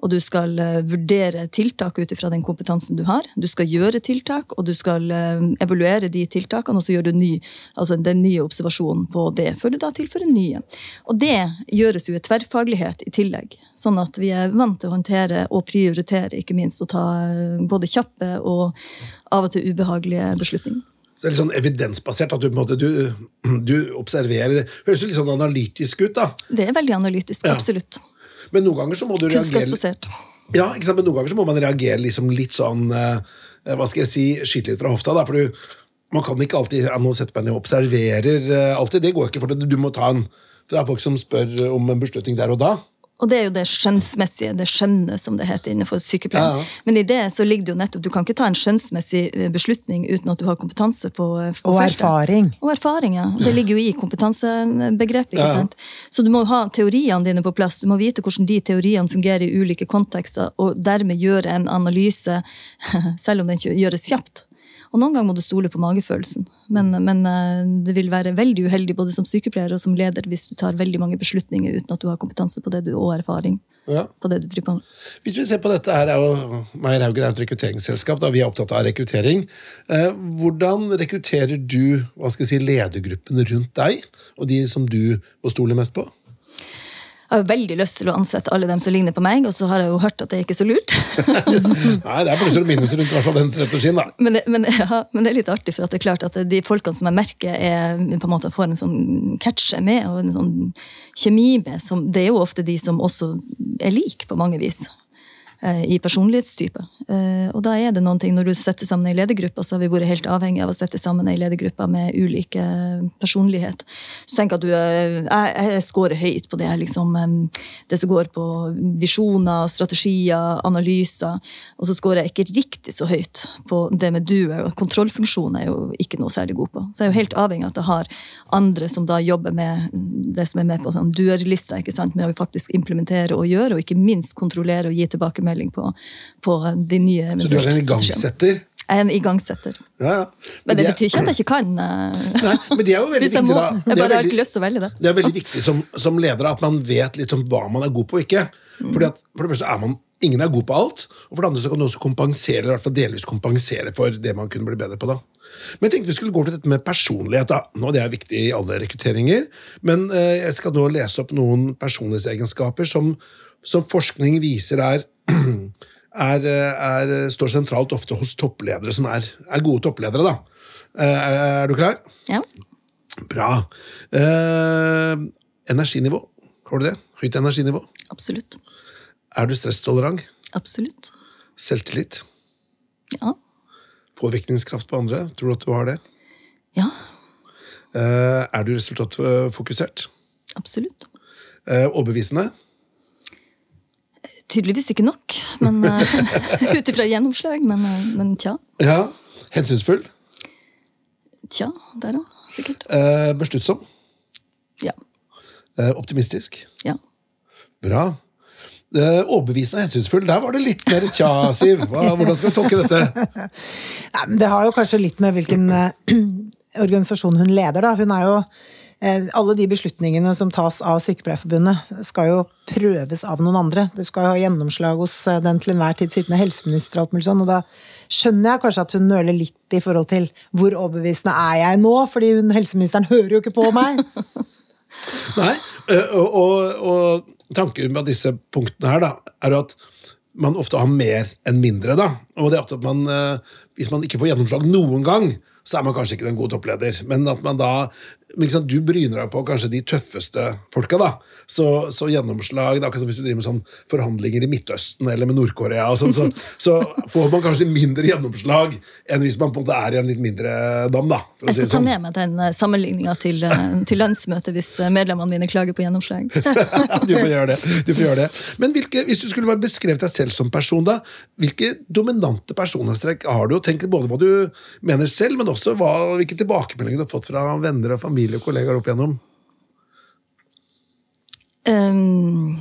Og du skal eh, vurdere tiltak ut ifra den kompetansen du har. Du skal gjøre tiltak, og du skal eh, evaluere de tiltakene, og så gjør du ny, altså den nye observasjonen på det, før du da tilfører nye. Og det gjøres jo i tverrfaglighet i tillegg, sånn at vi er vant til å håndtere og prioritere, ikke minst, og ta eh, både kjappe og av og til ubehagelige beslutninger. Så det er litt sånn evidensbasert at du måte du, du observerer det. Høres jo litt sånn analytisk ut, da. Det er veldig analytisk, Ja. Men noen ganger så må du reagere Kunnskapsbasert. Ja, ikke sant? Men noen ganger så må man reagere liksom litt sånn eh, Hva skal jeg si Skyte litt fra hofta, da. For du, man kan ikke alltid ja, nå setter og observerer eh, alltid. Det går ikke, for det, du må ta en for Det er folk som spør om en beslutning der og da. Og det er jo det skjønnsmessige, det skjønne som det heter innenfor sykepleien. Ja, ja. Men i det så ligger det jo nettopp, du kan ikke ta en skjønnsmessig eh, beslutning uten at du har kompetanse på, eh, på Og feltet. erfaring. Og erfaring, ja. Det ligger jo i kompetansebegrepet. ikke Ja, ja. sant? Så du må ha teoriene dine på plass. Du må vite hvordan de teoriene fungerer i ulike kontekster, og dermed gjøre en analyse, [LAUGHS] selv om den ikke gjøres kjapt. Og noen ganger må du stole på magefølelsen. Men, men eh, det vil være veldig uheldig både som sykepleier og som leder hvis du tar veldig mange beslutninger uten at du har kompetanse på det du, og erfaring Ja. på det du driver på med. Hvis vi ser på dette her, er jo Meyer Haugen er et rekrutteringsselskap. da Vi er opptatt av rekruttering. Eh, hvordan rekrutterer du hva skal jeg si, ledergruppen rundt deg, og de som du må stole mest på? Jeg har veldig lyst til å ansette alle dem som ligner på meg, og så har jeg jo hørt at det er ikke så lurt. [LAUGHS] Nei, det er plusser og minuser rundt hvert fall den strategien, da. Men det, men, ja, men det er litt artig, for at det er klart at de folkene som jeg merker er, på en måte får en sånn catch med, og en sånn kjemi med, som, det er jo ofte de som også er like på mange vis. Eh, I personlighetstype. Eh, Og da er det noen ting, Når du setter sammen ei ledergruppe, så har vi vært helt avhengig av å sette sammen ei ledergruppe med ulike personlighet. Så tenk at du, eh, Jeg, jeg scorer høyt på det liksom, eh, det som går på visjoner, strategier, analyser. Og så scorer jeg ikke riktig så høyt på det med du. Kontrollfunksjon er jo ikke noe særlig god på. Så jeg er jo helt avhengig av at jeg har andre som da jobber med det som er med på sånn sant, med å faktisk implementere og gjøre, og ikke minst kontrollere og gi tilbakemelding på, på de nye Så du er en igangsetter? Jeg er en igangsetter. Ja, ja. Men det er- betyr ikke at jeg ikke kan. eh, [LAUGHS] Nei, men det er jo veldig viktig, må. da. Jeg Det bare har ikke lyst til å velge det. Det er veldig viktig som, som leder at man vet litt om hva man er god på og ikke. Fordi at For det første er man Ingen er god på alt, og for det andre så kan du også kompensere eller i hvert fall delvis kompensere for det man kunne bli bedre på. da. Men jeg tenkte vi skulle gå til dette med personlighet. da. Nå, Det er viktig i alle rekrutteringer, men eh, jeg skal nå lese opp noen personlighetsegenskaper som, som forskning viser er, [CLEARS THROAT] er, er står sentralt ofte hos toppledere som er, er gode toppledere. da. Eh, Er, er du klar? Ja. Bra. Eh, energinivå. Har du det? Høyt energinivå. Absolutt. Er du stresstolerant? Absolutt. Selvtillit? Ja. Påvirkningskraft på andre? Tror du at du har det? Ja. Eh, er du resultatfokusert? Absolutt. Eh, overbevisende? Tydeligvis ikke nok, men uh, [LAUGHS] [LAUGHS] ut ifra gjennomslag. Men, eh, men tja. Ja. Hensynsfull? Tja, der òg, sikkert. Eh, besluttsom? Ja. Eh, optimistisk? ja. Bra. Eh, overbevisende og hensynsfull. Der var det litt mer tja, Siv. Hvordan skal vi tolke dette? [LAUGHS] Nei, det har jo kanskje litt med hvilken eh, [CLEARS THROAT] organisasjon hun leder, da. Hun er jo eh, Alle de beslutningene som tas av Sykepleierforbundet, skal jo prøves av noen andre. Du skal jo ha gjennomslag hos eh, den til enhver tid sittende helseminister og alt mulig sånn, og da skjønner jeg kanskje at hun nøler litt i forhold til hvor overbevisende er jeg nå, fordi hun, helseministeren hører jo ikke på meg. [LAUGHS] Nei, eh, og, og, og tanken med disse punktene her da, er jo at man ofte har mer enn mindre. da. Og det er at man, eh, Hvis man ikke får gjennomslag noen gang, så er man kanskje ikke en god toppleder. Men at man da sant, du bryner deg på kanskje de tøffeste folka. da. Så, så gjennomslag det er akkurat som Hvis du driver med sånn forhandlinger i Midtøsten eller med Nord-Korea, sånn, så, så får man kanskje mindre gjennomslag enn hvis man på en måte er i en litt mindre dam. da. Jeg si skal ta sånn. med meg den eh, sammenligninga til, eh, til landsmøtet hvis eh, medlemmene mine klager på gjennomslag. [LAUGHS] du får gjøre det. Du får gjøre det. Men hvilke, hvis du skulle bare beskrevet deg selv som person, da, hvilke dominante personlighetstrekk har du? Tenk både hva du mener selv, men også hva, hvilke tilbakemeldinger du har fått fra venner og familie og kollegaer opp igjennom. Um,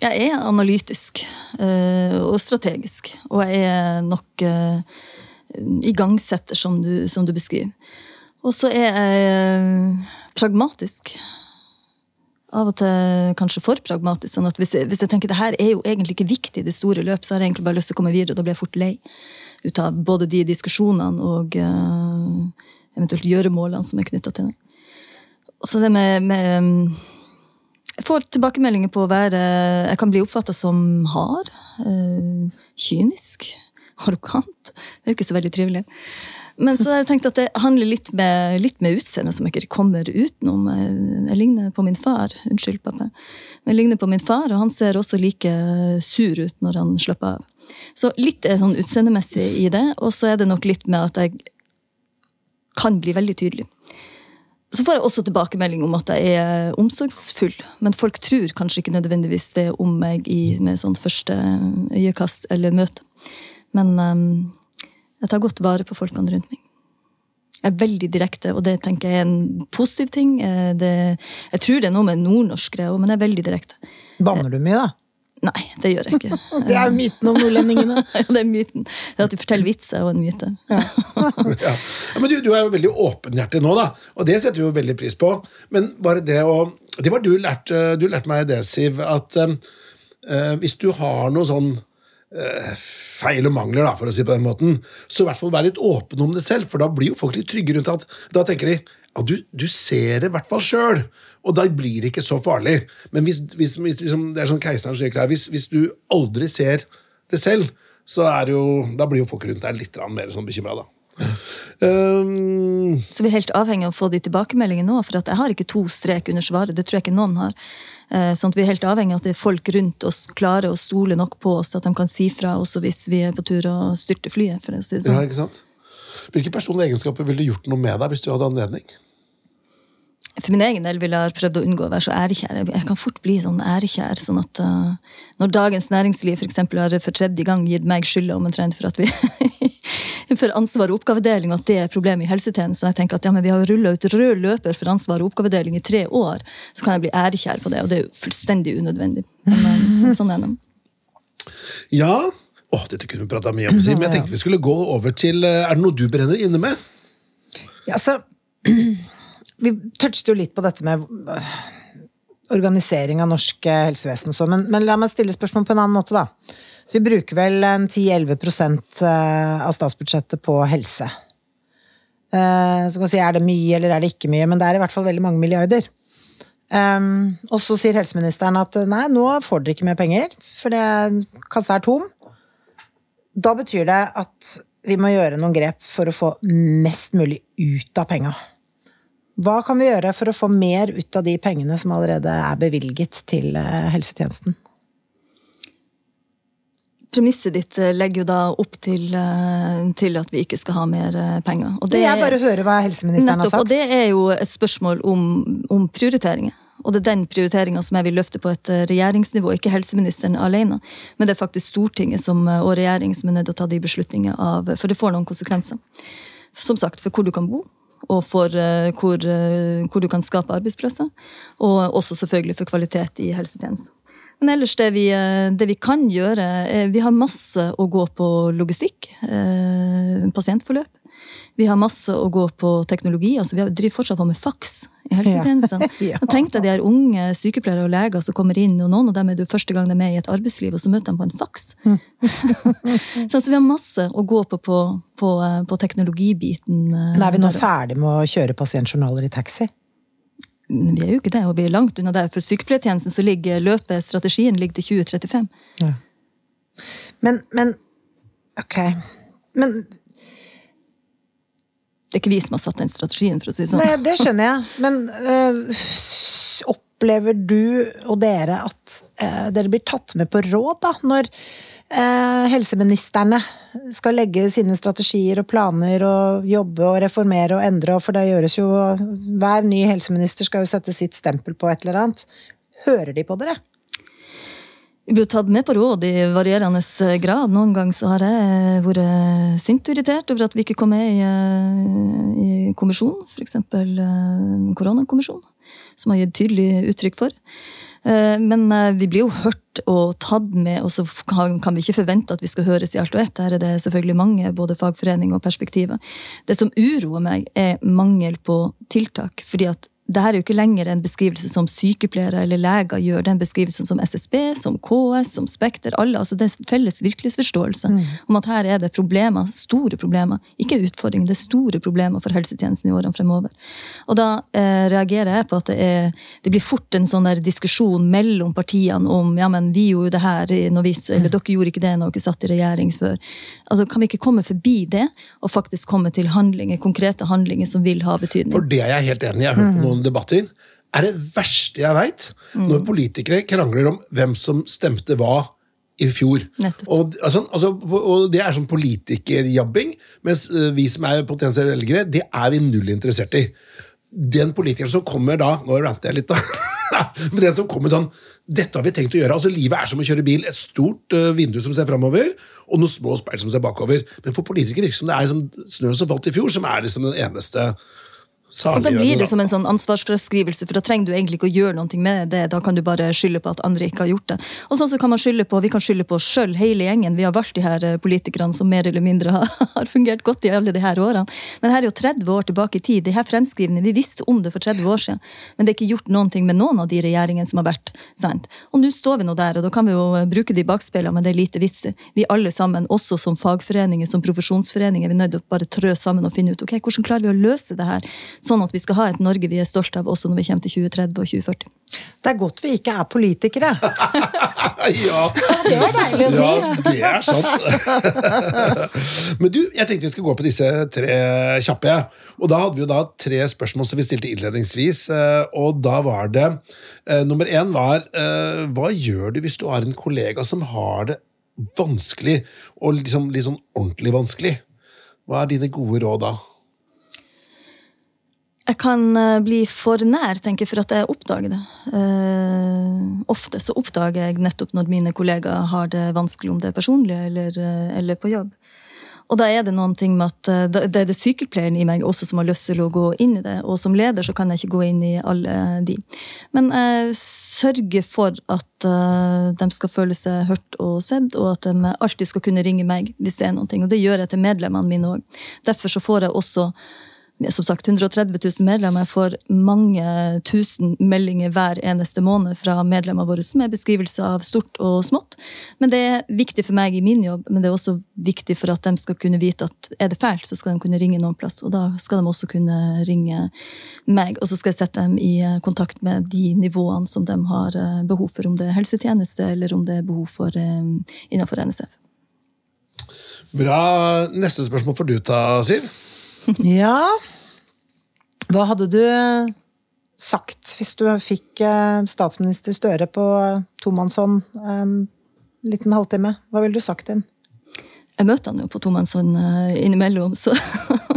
jeg er analytisk uh, og strategisk, og jeg er nok uh, igangsetter, som du, som du beskriver. Og så er jeg uh, pragmatisk. Av og til kanskje for pragmatisk. sånn at hvis jeg, hvis jeg tenker det her er jo egentlig ikke viktig i det store løp, så har jeg egentlig bare lyst til å komme videre, og da blir jeg fort lei ut av både de diskusjonene og uh, eventuelt gjøremålene som er knytta til det. Så det med, med um, Jeg får tilbakemeldinger på å være Jeg kan bli oppfatta som hard, Øh, kynisk, [LAUGHS] arrogant. Det er jo ikke så veldig trivelig. Men så har jeg tenkt at det handler litt med, litt med utseendet som jeg ikke kommer utenom. Jeg, ligner på min far. Unnskyld, pappa. Men jeg ligner på min far, og han ser også like sur ut når han slapper av. Så litt er sånn utseendemessig i det, og så er det nok litt med at jeg kan bli veldig tydelig. Så får jeg også tilbakemelding om at jeg er omsorgsfull, men folk tror kanskje ikke nødvendigvis det om meg i, med sånn første øyekast eller møte. Men um, jeg tar godt vare på folkene rundt meg. Jeg er veldig direkte, og det tenker jeg er en positiv ting. Eh, Det, jeg tror det er noe med nordnorsk òg, men jeg er veldig direkte. Banner du mye, da? Nei, det gjør jeg ikke. [LAUGHS] Det er myten om nordlendingene. [LAUGHS] det er myten. Det at du forteller vits, er jo en myte. [LAUGHS] Ja. Ja, men du, du er jo veldig åpenhjertig nå, da, og det setter vi jo veldig pris på. Men bare det å Det var du lærte, du lærte meg det, Siv, at uh, hvis du har noe sånn eh, feil og mangler, da, for å si det på den måten, så i hvert fall vær litt åpen om det selv, for da blir jo folk litt trygge rundt at Da tenker de ja, du, du ser det i hvert fall sjøl, og da blir det ikke så farlig. Men hvis, hvis, hvis liksom, det er sånn keiserens nye klær, hvis, hvis du aldri ser det selv, så er det jo, da blir jo folk rundt deg litt mer sånn bekymra, da. Um, Så vi er helt avhengig av å få de tilbakemeldingene nå, for at jeg har ikke to strek under svaret. Det tror jeg ikke noen har. Eh, Sånn at vi er helt avhengig av at det er folk rundt oss klarer å stole nok på oss at de kan si fra også hvis vi er på tur og styrter flyet. for å si det ja, sånn. ikke sant? Hvilke personlige egenskaper ville gjort noe med deg hvis du hadde anledning? For min egen del ville jeg ha prøvd å unngå å være så ærekjær. Jeg kan fort bli sånn ærekjær. sånn at uh, Når Dagens Næringsliv for eksempel, har for tredje gang gitt meg skylda omtrent for at vi [LAUGHS] for ansvar og oppgavedeling, og at det er problemet i helsetjenesten. Og jeg tenker at ja, men vi har rulla ut rød løper for ansvar og oppgavedeling i tre år. Så kan jeg bli ærekjær på det, og det er jo fullstendig unødvendig. Men, eh, sånn er det. Ja, Åh, dette kunne vi prata mye om, men jeg tenkte vi skulle gå over til eh, Er det noe du brenner inne med? Ja, så [CLEARS THROAT] Vi touchet jo litt på dette med øh, organisering av norsk helsevesen og sånn, men, men la meg stille spørsmål på en annen måte, da. Så vi bruker vel 10-11 eh, av statsbudsjettet på helse. Eh, Så kan du si er det mye eller er det ikke mye, men det er i hvert fall veldig mange milliarder. Um, og så sier helseministeren at nei, nå får dere ikke mer penger, for det, kassa er tom. Da betyr det at vi må gjøre noen grep for å få mest mulig ut av penga. Hva kan vi gjøre for å få mer ut av de pengene som allerede er bevilget til eh, helsetjenesten? Premisset ditt eh, legger jo da opp til, eh, til at vi ikke skal ha mer penger. Og Det er bare å høre hva helseministeren Nettopp, har og det er jo et spørsmål om, om prioriteringer. Og det er den prioriteringa som jeg vil løfte på et regjeringsnivå, ikke helseministeren alene. Men det er faktisk Stortinget som, og regjering som er nødt til å ta de beslutningene av For det får noen konsekvenser. Som sagt, for hvor du kan bo, og for eh, hvor, eh, hvor du kan skape arbeidsplasser. Og også selvfølgelig for kvalitet i helsetjenesten. Men ellers det vi, eh, det vi kan gjøre er, Vi har masse å gå på logistikk. Eh, pasientforløp. Vi har masse å gå på teknologi. altså Vi driver fortsatt på med faks i helsetjenesten. [LAUGHS] Ja. [LAUGHS] ja. Tenk deg de her unge sykepleiere og leger som kommer inn, og noen av dem er du første gang de er med i et arbeidsliv, og så møter de på en faks. [LAUGHS] så altså, vi har masse å gå på på, på, eh, på teknologibiten. eh, Men er vi nå ferdig med å kjøre pasientjournaler i taxi? Vi er jo ikke det, og vi er langt unna det. For sykepleiertjenesten så ligger løpet, strategien ligger til 2035. Men, men Ok. Men Det er ikke vi som har satt den strategien, for å si sånn. Nei, det skjønner jeg. Men øh, opplever du og dere at øh, dere blir tatt med på råd, da? Når øh, helseministrene skal legge sine strategier og planer og jobbe og reformere og endre, for det gjøres jo Hver ny helseminister skal jo sette sitt stempel på et eller annet. Hører de på dere? Vi blir tatt med på råd i varierende grad. Noen ganger så har jeg vært sint og irritert over at vi ikke kom med i, i kommisjonen, f.eks. koronakommisjonen, som har gitt tydelig uttrykk for. Men vi blir jo hørt og tatt med, og så kan vi ikke forvente at vi skal høres i alt og ett. Her er det selvfølgelig mange, både fagforening og perspektiver. Det som uroer meg, er mangel på tiltak. fordi at det her er jo ikke lenger en beskrivelse som sykepleiere eller leger gjør. Det er en beskrivelse som SSB, som KS, som Spekter. alle, altså Det er felles virkelighetsforståelse mm. om at her er det problemer, store problemer. Ikke utfordringer, det er store problemer for helsetjenesten i årene fremover. Og da eh, reagerer jeg på at det, er, det blir fort en sånn der diskusjon mellom partiene om ja, men vi gjorde jo det her når vi, eller dere gjorde ikke det når dere satt i regjering før. Altså, Kan vi ikke komme forbi det, og faktisk komme til handlinger, konkrete handlinger som vil ha betydning? For det er jeg helt enig i. Jeg har hørt på mm. noen sånne debatter, er det verste jeg veit. Mm. Når politikere krangler om hvem som stemte hva i fjor. Og, altså, altså, og, Det er sånn politikerjabbing, mens eh, vi som er potensielle velgere, det er vi null interessert i. Den politikeren som kommer da Nå ranter jeg litt, da. [LAUGHS] Men den som kommer sånn Dette har vi tenkt å gjøre. altså Livet er som å kjøre bil. Et stort uh, vindu som ser framover, og noen små speil som ser bakover. Men for politikere virker det er som snø som falt i fjor, som er liksom den eneste og da blir det som en sånn ansvarsfraskrivelse, for da trenger du egentlig ikke å gjøre noe med det. Da kan du bare skylde på at andre ikke har gjort det. Og sånn så kan man skylde på, Vi kan skylde på oss sjøl, hele gjengen. Vi har valgt de her eh, politikerne som mer eller mindre har, [LAUGHS] har fungert godt i alle de her årene. Men det her er jo 30 år tilbake i tid. De her fremskrivende, Vi visste om det for 30 år siden, men det er ikke gjort noen ting med noen av de regjeringene som har vært. sant? Og nå står vi nå der, og da kan vi jo eh, bruke de bakspeilene, men det er lite vits. Vi alle sammen, også som fagforeninger, som profesjonsforeninger, vi er nødt til å bare trø sammen og finne ut ok, hvordan klarer vi å løse det her sånn at vi skal ha et Norge vi er stolt av også når vi kommer til 2030 og 2040. Det er godt vi ikke er politikere. [LAUGHS] ja. Det var deilig å si. Ja, det er sant. [LAUGHS] Men du, jeg tenkte vi skulle gå på disse tre kjappe. Og da hadde vi jo da tre spørsmål som vi stilte innledningsvis. Eh, og da var det eh, Nummer én var eh, Hva gjør du hvis du har en kollega som har det vanskelig, og liksom litt sånn ordentlig vanskelig? Hva er dine gode råd da? Jeg kan eh, bli for nær, tenker jeg, for at jeg oppdager det. Uh, ofte så oppdager jeg nettopp når mine kollegaer har det vanskelig, om det er personlig eller, eh, eller på jobb. Og da er det noen ting med at det er det sykepleieren i meg også som har lyst til å gå inn i det. Og som leder så kan jeg ikke gå inn i alle de. Men jeg sørger for at de skal føle seg hørt og sett, og at de alltid skal kunne ringe meg hvis det er noe. Og det gjør jeg til medlemmene mine òg. Derfor så får jeg også som sagt 130 000 medlemmer. Jeg får mange tusen meldinger hver eneste måned fra medlemmene våre som er beskrivelse av stort og smått. Men det er viktig for meg i min jobb, men det er også viktig for at de skal kunne vite at er det fælt, så skal de kunne ringe noen plass. Og da skal de også kunne ringe meg, og så skal jeg sette dem i kontakt med de nivåene som de har eh, behov for, om det er helsetjeneste eller om det er behov for eh, innenfor NSF. Bra. Neste spørsmål får du ta, Siv. Ja Hva hadde du sagt hvis du fikk eh, statsminister Støre på tomannshånd en liten halvtime? Hva ville du sagt til ham? Jeg møter han jo på tomannshånd eh, innimellom, så [LAUGHS]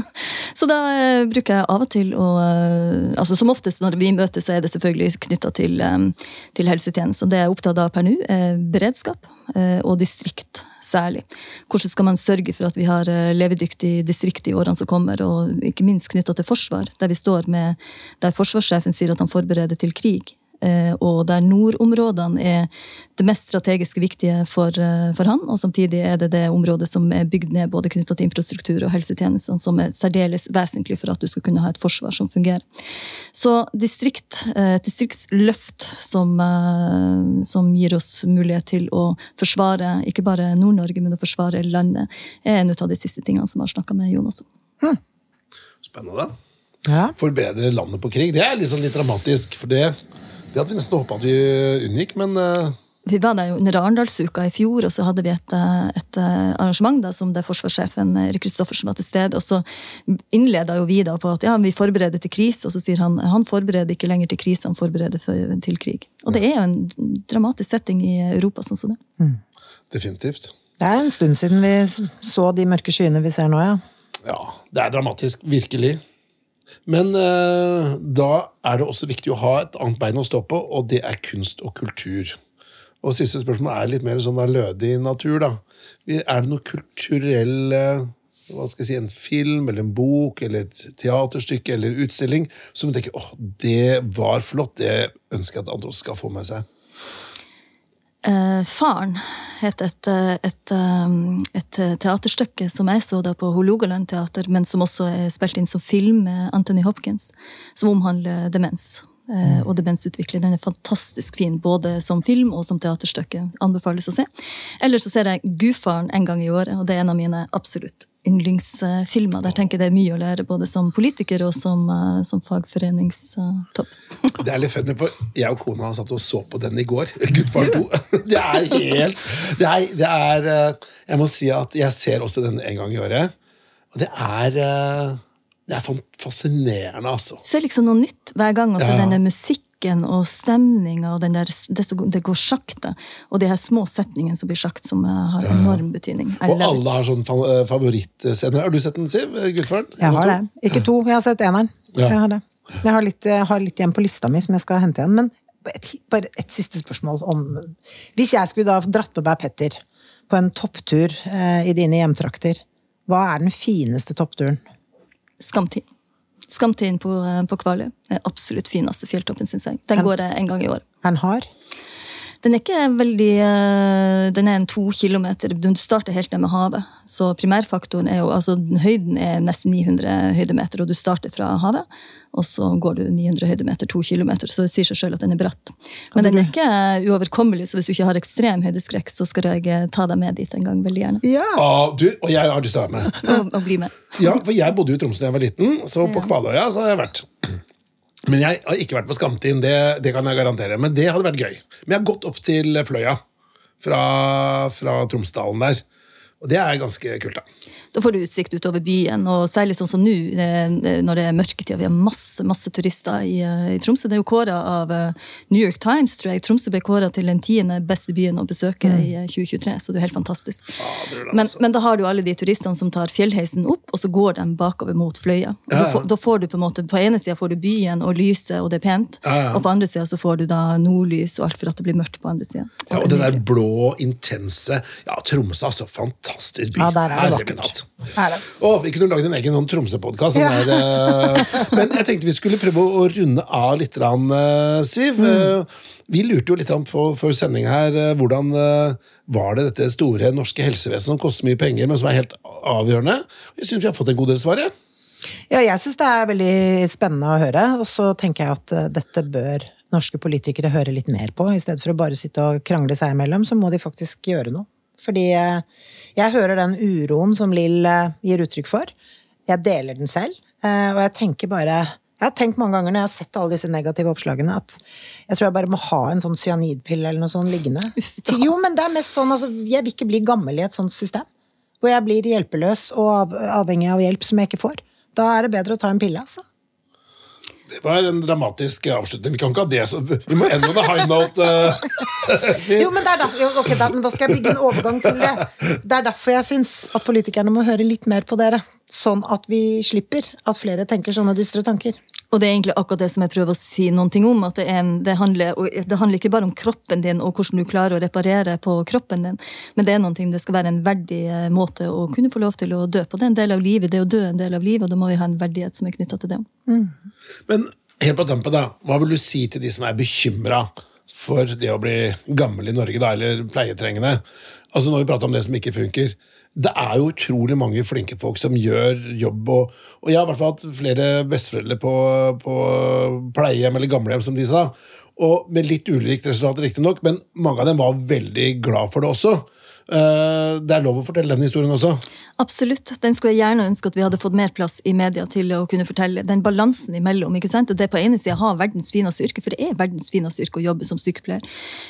Så da eh, bruker jeg av og til å eh, altså Som oftest når vi møtes, så er det selvfølgelig knytta til, eh, til helsetjenesten. Det jeg er opptatt av per nå, er beredskap, og distrikt særlig. Hvordan skal man sørge for at vi har levedyktig distrikt i årene som kommer, og ikke minst knytta til forsvar, der vi står med der forsvarssjefen sier at han forbereder til krig. Eh, og der nordområdene er det mest strategisk viktige for, eh, for, han. Og samtidig er det det området som er bygd ned både knytta til infrastruktur og helsetjenestene, som er særdeles vesentlig for at du skal kunne ha et forsvar som fungerer. Så distrikt, eh, distriktsløft som, som gir oss mulighet til å forsvare ikke bare Nord-Norge, men å forsvare landet, er en av de siste tingene som jeg har snakka med Jonas om. Hmm. Spennende. Ja. Forberede landet på krig. Det er liksom litt dramatisk. for det det hadde vi nesten håpa at vi unngikk, men uh... vi var der under Arendalsuka i fjor, og så hadde vi et, eh, et eh, arrangement da, som der forsvarssjefen Erik Kristoffersen var til stede. Og så innleda jo vi da på at ja, vi forbereder til krise, og så sier han han forbereder ikke lenger til krise, han forbereder for, til krig. Og det er jo en dramatisk setting i Europa sånn som det. Definitivt. Det er en stund siden vi så de mørke skyene vi ser nå, ja. Ja, det er dramatisk. Virkelig. Men eh, da er det også viktig å ha et annet bein å stå på, og det er kunst og kultur. Og siste spørsmål er litt mer sånn av lødig natur, da. Er det noe kulturell eh, hva skal jeg si, En film eller en bok eller et teaterstykke eller utstilling som du tenker åh, det var flott, det ønsker jeg at andre også skal få med seg? Eh, Faren het et, eh, et, eh, et teaterstykke som jeg så da på Hålogaland teater, men som også er spilt inn som film med Anthony Hopkins, som omhandler demens. eh, Og demensutvikling. Den er fantastisk fin, både som film og som teaterstykke. Anbefales å se. Ellers så ser jeg Gudfaren en gang i året, og det er en av mine absolutt yndlingsfilmer. Der tenker jeg det er mye å lære, både som politiker og som, eh, som fagforeningstopp. [LAUGHS] Det er litt funny, for jeg og kona satt og så på den i går. [LAUGHS] Gudfaren 2. [LAUGHS] Det er helt det er, det er eh, Jeg må si at jeg ser også den en gang i året. Og det er eh, Det er fascinerende, altså. Så er liksom noe nytt hver gang. Også Ja. denne der musikken og stemninga og den der, det, det går sakte. Og de her små setningene som blir sagt, som eh, har enorm betydning. Og alle har sånn eh, favorittscener. Har du sett den, Siv? Gullfaren? Jeg har det. Ikke to, jeg har sett eneren. Ja. Jeg har det. Jeg har litt, jeg har litt igjen på lista mi som jeg skal hente igjen. Men et, bare et siste spørsmål om Hvis jeg skulle da dratt med meg Petter på en topptur eh, i dine hjemtrakter, hva er den fineste toppturen? Skamtid. Skamtiden på, eh, på Kvaløy er absolutt fineste fjelltoppen, syns jeg. Den går jeg en gang i året. Den hard? Den er ikke veldig eh, Den er en to kilometer. Du starter helt ned med havet. Så primærfaktoren er jo altså Høyden er nesten 900 høydemeter, og du starter fra havet. Og så går du 900 høydemeter, to kilometer, så det sier seg sjøl at den er bratt. Men den er ikke uoverkommelig, så hvis du ikke har ekstrem høydeskrekk, så skal jeg eh, ta deg med dit en gang, veldig gjerne. Ja! Ah, du, og jeg har lyst til å være med. Og, og bli med. Ja, for jeg bodde jo i Tromsø da jeg var liten, så på Kvaløya så har jeg vært. Men jeg har ikke vært på Skamtinn, det, det kan jeg garantere. Men det hadde vært gøy. Men jeg har gått opp til Fløya fra, fra Tromsdalen der. Og det er ganske kult, da. Da får du utsikt utover byen, og særlig sånn som nå, eh, når det er mørketid og vi har masse masse turister i, eh, i Tromsø. Det er jo kåra av eh, New York Times, tror jeg. Tromsø ble kåra til den tiende beste byen å besøke i eh, 2023, så det er helt fantastisk. Fader, Men, altså. men da har du alle de turistene som tar fjellheisen opp, og så går de bakover mot Fløya. Og Ja, da, får, da får du på en måte, på ene sida får du byen og lyset, og det er pent, Ja, ja. og på andre sida så får du da nordlys og alt for at det blir mørkt på andre sida. Ja, og den der blå, intense Ja, Tromsø, altså. Fantastisk by. Ja, der er det vakkert. Er? Å, vi kunne lagd en egen sånn Tromsø-podkast. Ja. Men jeg tenkte vi skulle prøve å runde av litt, eh, Siv. Mm. Eh, Vi lurte jo litt på før sending her eh, hvordan eh, var det dette store norske helsevesenet som koster mye penger, men som er helt avgjørende. Jeg syns vi har fått en god del svar. Ja. Ja, jeg syns det er veldig spennende å høre, og så tenker jeg at eh, dette bør norske politikere høre litt mer på. I stedet for å bare sitte og krangle seg imellom, så må de faktisk gjøre noe. Fordi eh, jeg hører den uroen som Lill eh, gir uttrykk for. Jeg deler den selv, eh, og jeg tenker bare jeg har tenkt mange ganger når jeg har sett alle disse negative oppslagene, at jeg tror jeg bare må ha en sånn cyanidpille eller noe sånt liggende. Jo, men det er mest sånn, altså, jeg vil ikke bli gammel i et sånt system. Hvor jeg blir hjelpeløs og avhengig av hjelp som jeg ikke får. Da er det bedre å ta en pille, altså. Det var en dramatisk avslutning. Vi kan ikke ha det så Vi må ende med high note. [LAUGHS] Uh, Jo, men derfor, jo, da, da skal jeg bygge en overgang til det. Det er derfor jeg syns at politikerne må høre litt mer på dere. Sånn at vi slipper at flere tenker sånne dystre tanker. Og det er egentlig akkurat det som jeg prøver å si noen ting om. at Det, er en, det, handler, og det handler ikke bare om kroppen din og hvordan du klarer å reparere på kroppen din, men det er noen ting, det skal være en verdig eh, måte å kunne få lov til å dø på. Det er en del av livet, det å dø er en del av livet, og da må vi ha en verdighet som er knytta til det. Men helt på tampen, da. Hva vil du si til de som er bekymra for det å bli gammel i Norge, da, eller pleietrengende? Altså Når vi prater om det som ikke funker. Det er jo utrolig mange flinke folk som gjør jobb. Og, og jeg har i hvert fall hatt flere besteforeldre på, på pleiehjem eller gamlehjem, som de sa. Og med litt ulikt resultat, riktignok, men mange av dem var veldig glad for det også. Eh, det er lov å fortelle den historien også. Absolutt. Den skulle jeg gjerne ønske at vi hadde fått mer plass i media til å kunne fortelle. Den balansen imellom. ikke sant? Og det på ene sida ha verdens fineste yrke, for det er verdens fineste yrke å jobbe som sykepleier.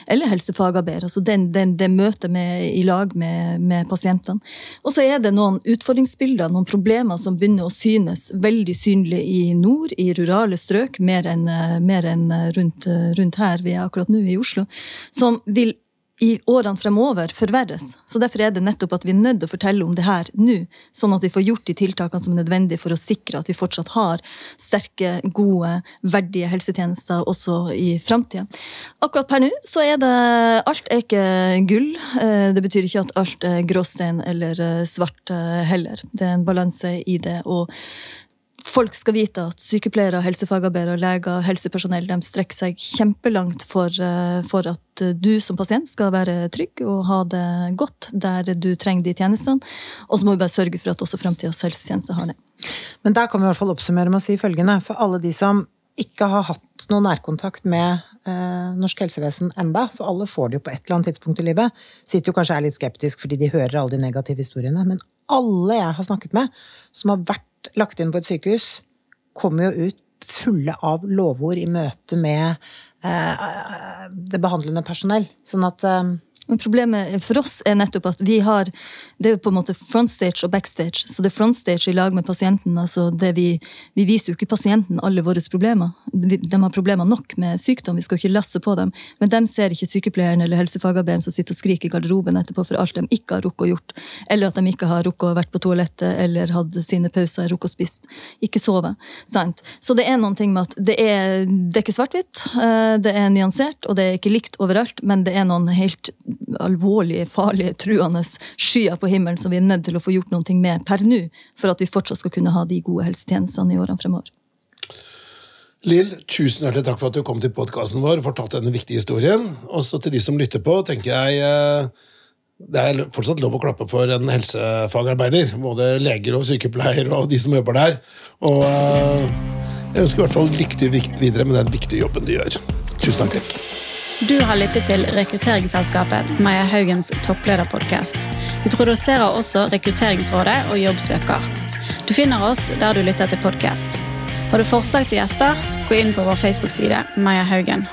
Eller helsefagarbeider. Altså den, den, det møtet i lag med, med pasientene. Og så er det noen utfordringsbilder, noen problemer som begynner å synes veldig synlig i nord, i rurale strøk, mer enn, mer rundt, rundt her vi er akkurat nå i Oslo, som vil i årene fremover forverres. Så Derfor er det nettopp at vi er nødt å fortelle om det her nå, sånn at vi får gjort de tiltakene som er nødvendige for å sikre at vi fortsatt har sterke, gode, verdige helsetjenester også i framtida. Akkurat per nå så er det Alt er ikke gull. Eh, det betyr ikke at alt er gråstein eller eh, svart eh, heller. Det er en balanse i det. og folk skal vite at sykepleiere, helsefagarbeidere, leger, helsepersonell de strekker seg kjempelangt for, eh, for, at du som pasient skal være trygg og ha det godt der du trenger de tjenestene. Og så må vi bare sørge for at også framtidas helsetjeneste har det. Men der kan vi i hvert fall oppsummere med å si følgende. For alle de som ikke har hatt noen nærkontakt med eh, norsk helsevesen enda, for alle får det jo på et eller annet tidspunkt i livet, sitter jo kanskje er litt skeptisk fordi de hører alle de negative historiene. Men alle jeg har snakket med som har vært lagt inn på et sykehus, kommer jo ut fulle av lovord i møte med eh, det behandlende personell. Sånn at eh, men problemet for oss er nettopp at vi har Det er jo på en måte frontstage og backstage. Så det er frontstage i lag med pasienten. altså det Vi, vi viser jo ikke pasienten alle våre problemer. De har problemer nok med sykdom, vi skal ikke lasse på dem. Men de ser ikke sykepleieren eller helsefagarbeideren som sitter og skriker i garderoben etterpå for alt de ikke har rukket å gjort. Eller at de ikke har rukket å vært på toalettet eller hatt sine pauser, rukket å spist. Ikke sove. Sant? Så det er noen ting med at det er, det er ikke svart-hvitt. Eh, det er nyansert, og det er ikke likt overalt, men det er noen helt alvorlige, farlige, truende skyer på himmelen som vi er nødt til å få gjort noe med per nå, for at vi fortsatt skal kunne ha de gode helsetjenestene i årene fremover. Lill, tusen hjertelig takk for at du kom til podkasten vår og fortalte denne viktige historien. Også til de som lytter på, tenker jeg eh, det er fortsatt lov å klappe for en helsefagarbeider. Både leger og sykepleiere og de som jobber der. Og eh, jeg ønsker i hvert fall lykke til videre med den viktige jobben du gjør. Tusen takk. Du har lyttet til rekrutteringsselskapet Maja Haugens topplederpodkast. Vi produserer også Rekrutteringsrådet og Jobbsøker. Du finner oss der du lytter til podkast. Har du forslag til gjester, gå inn på vår Facebook-side Maja Haugen.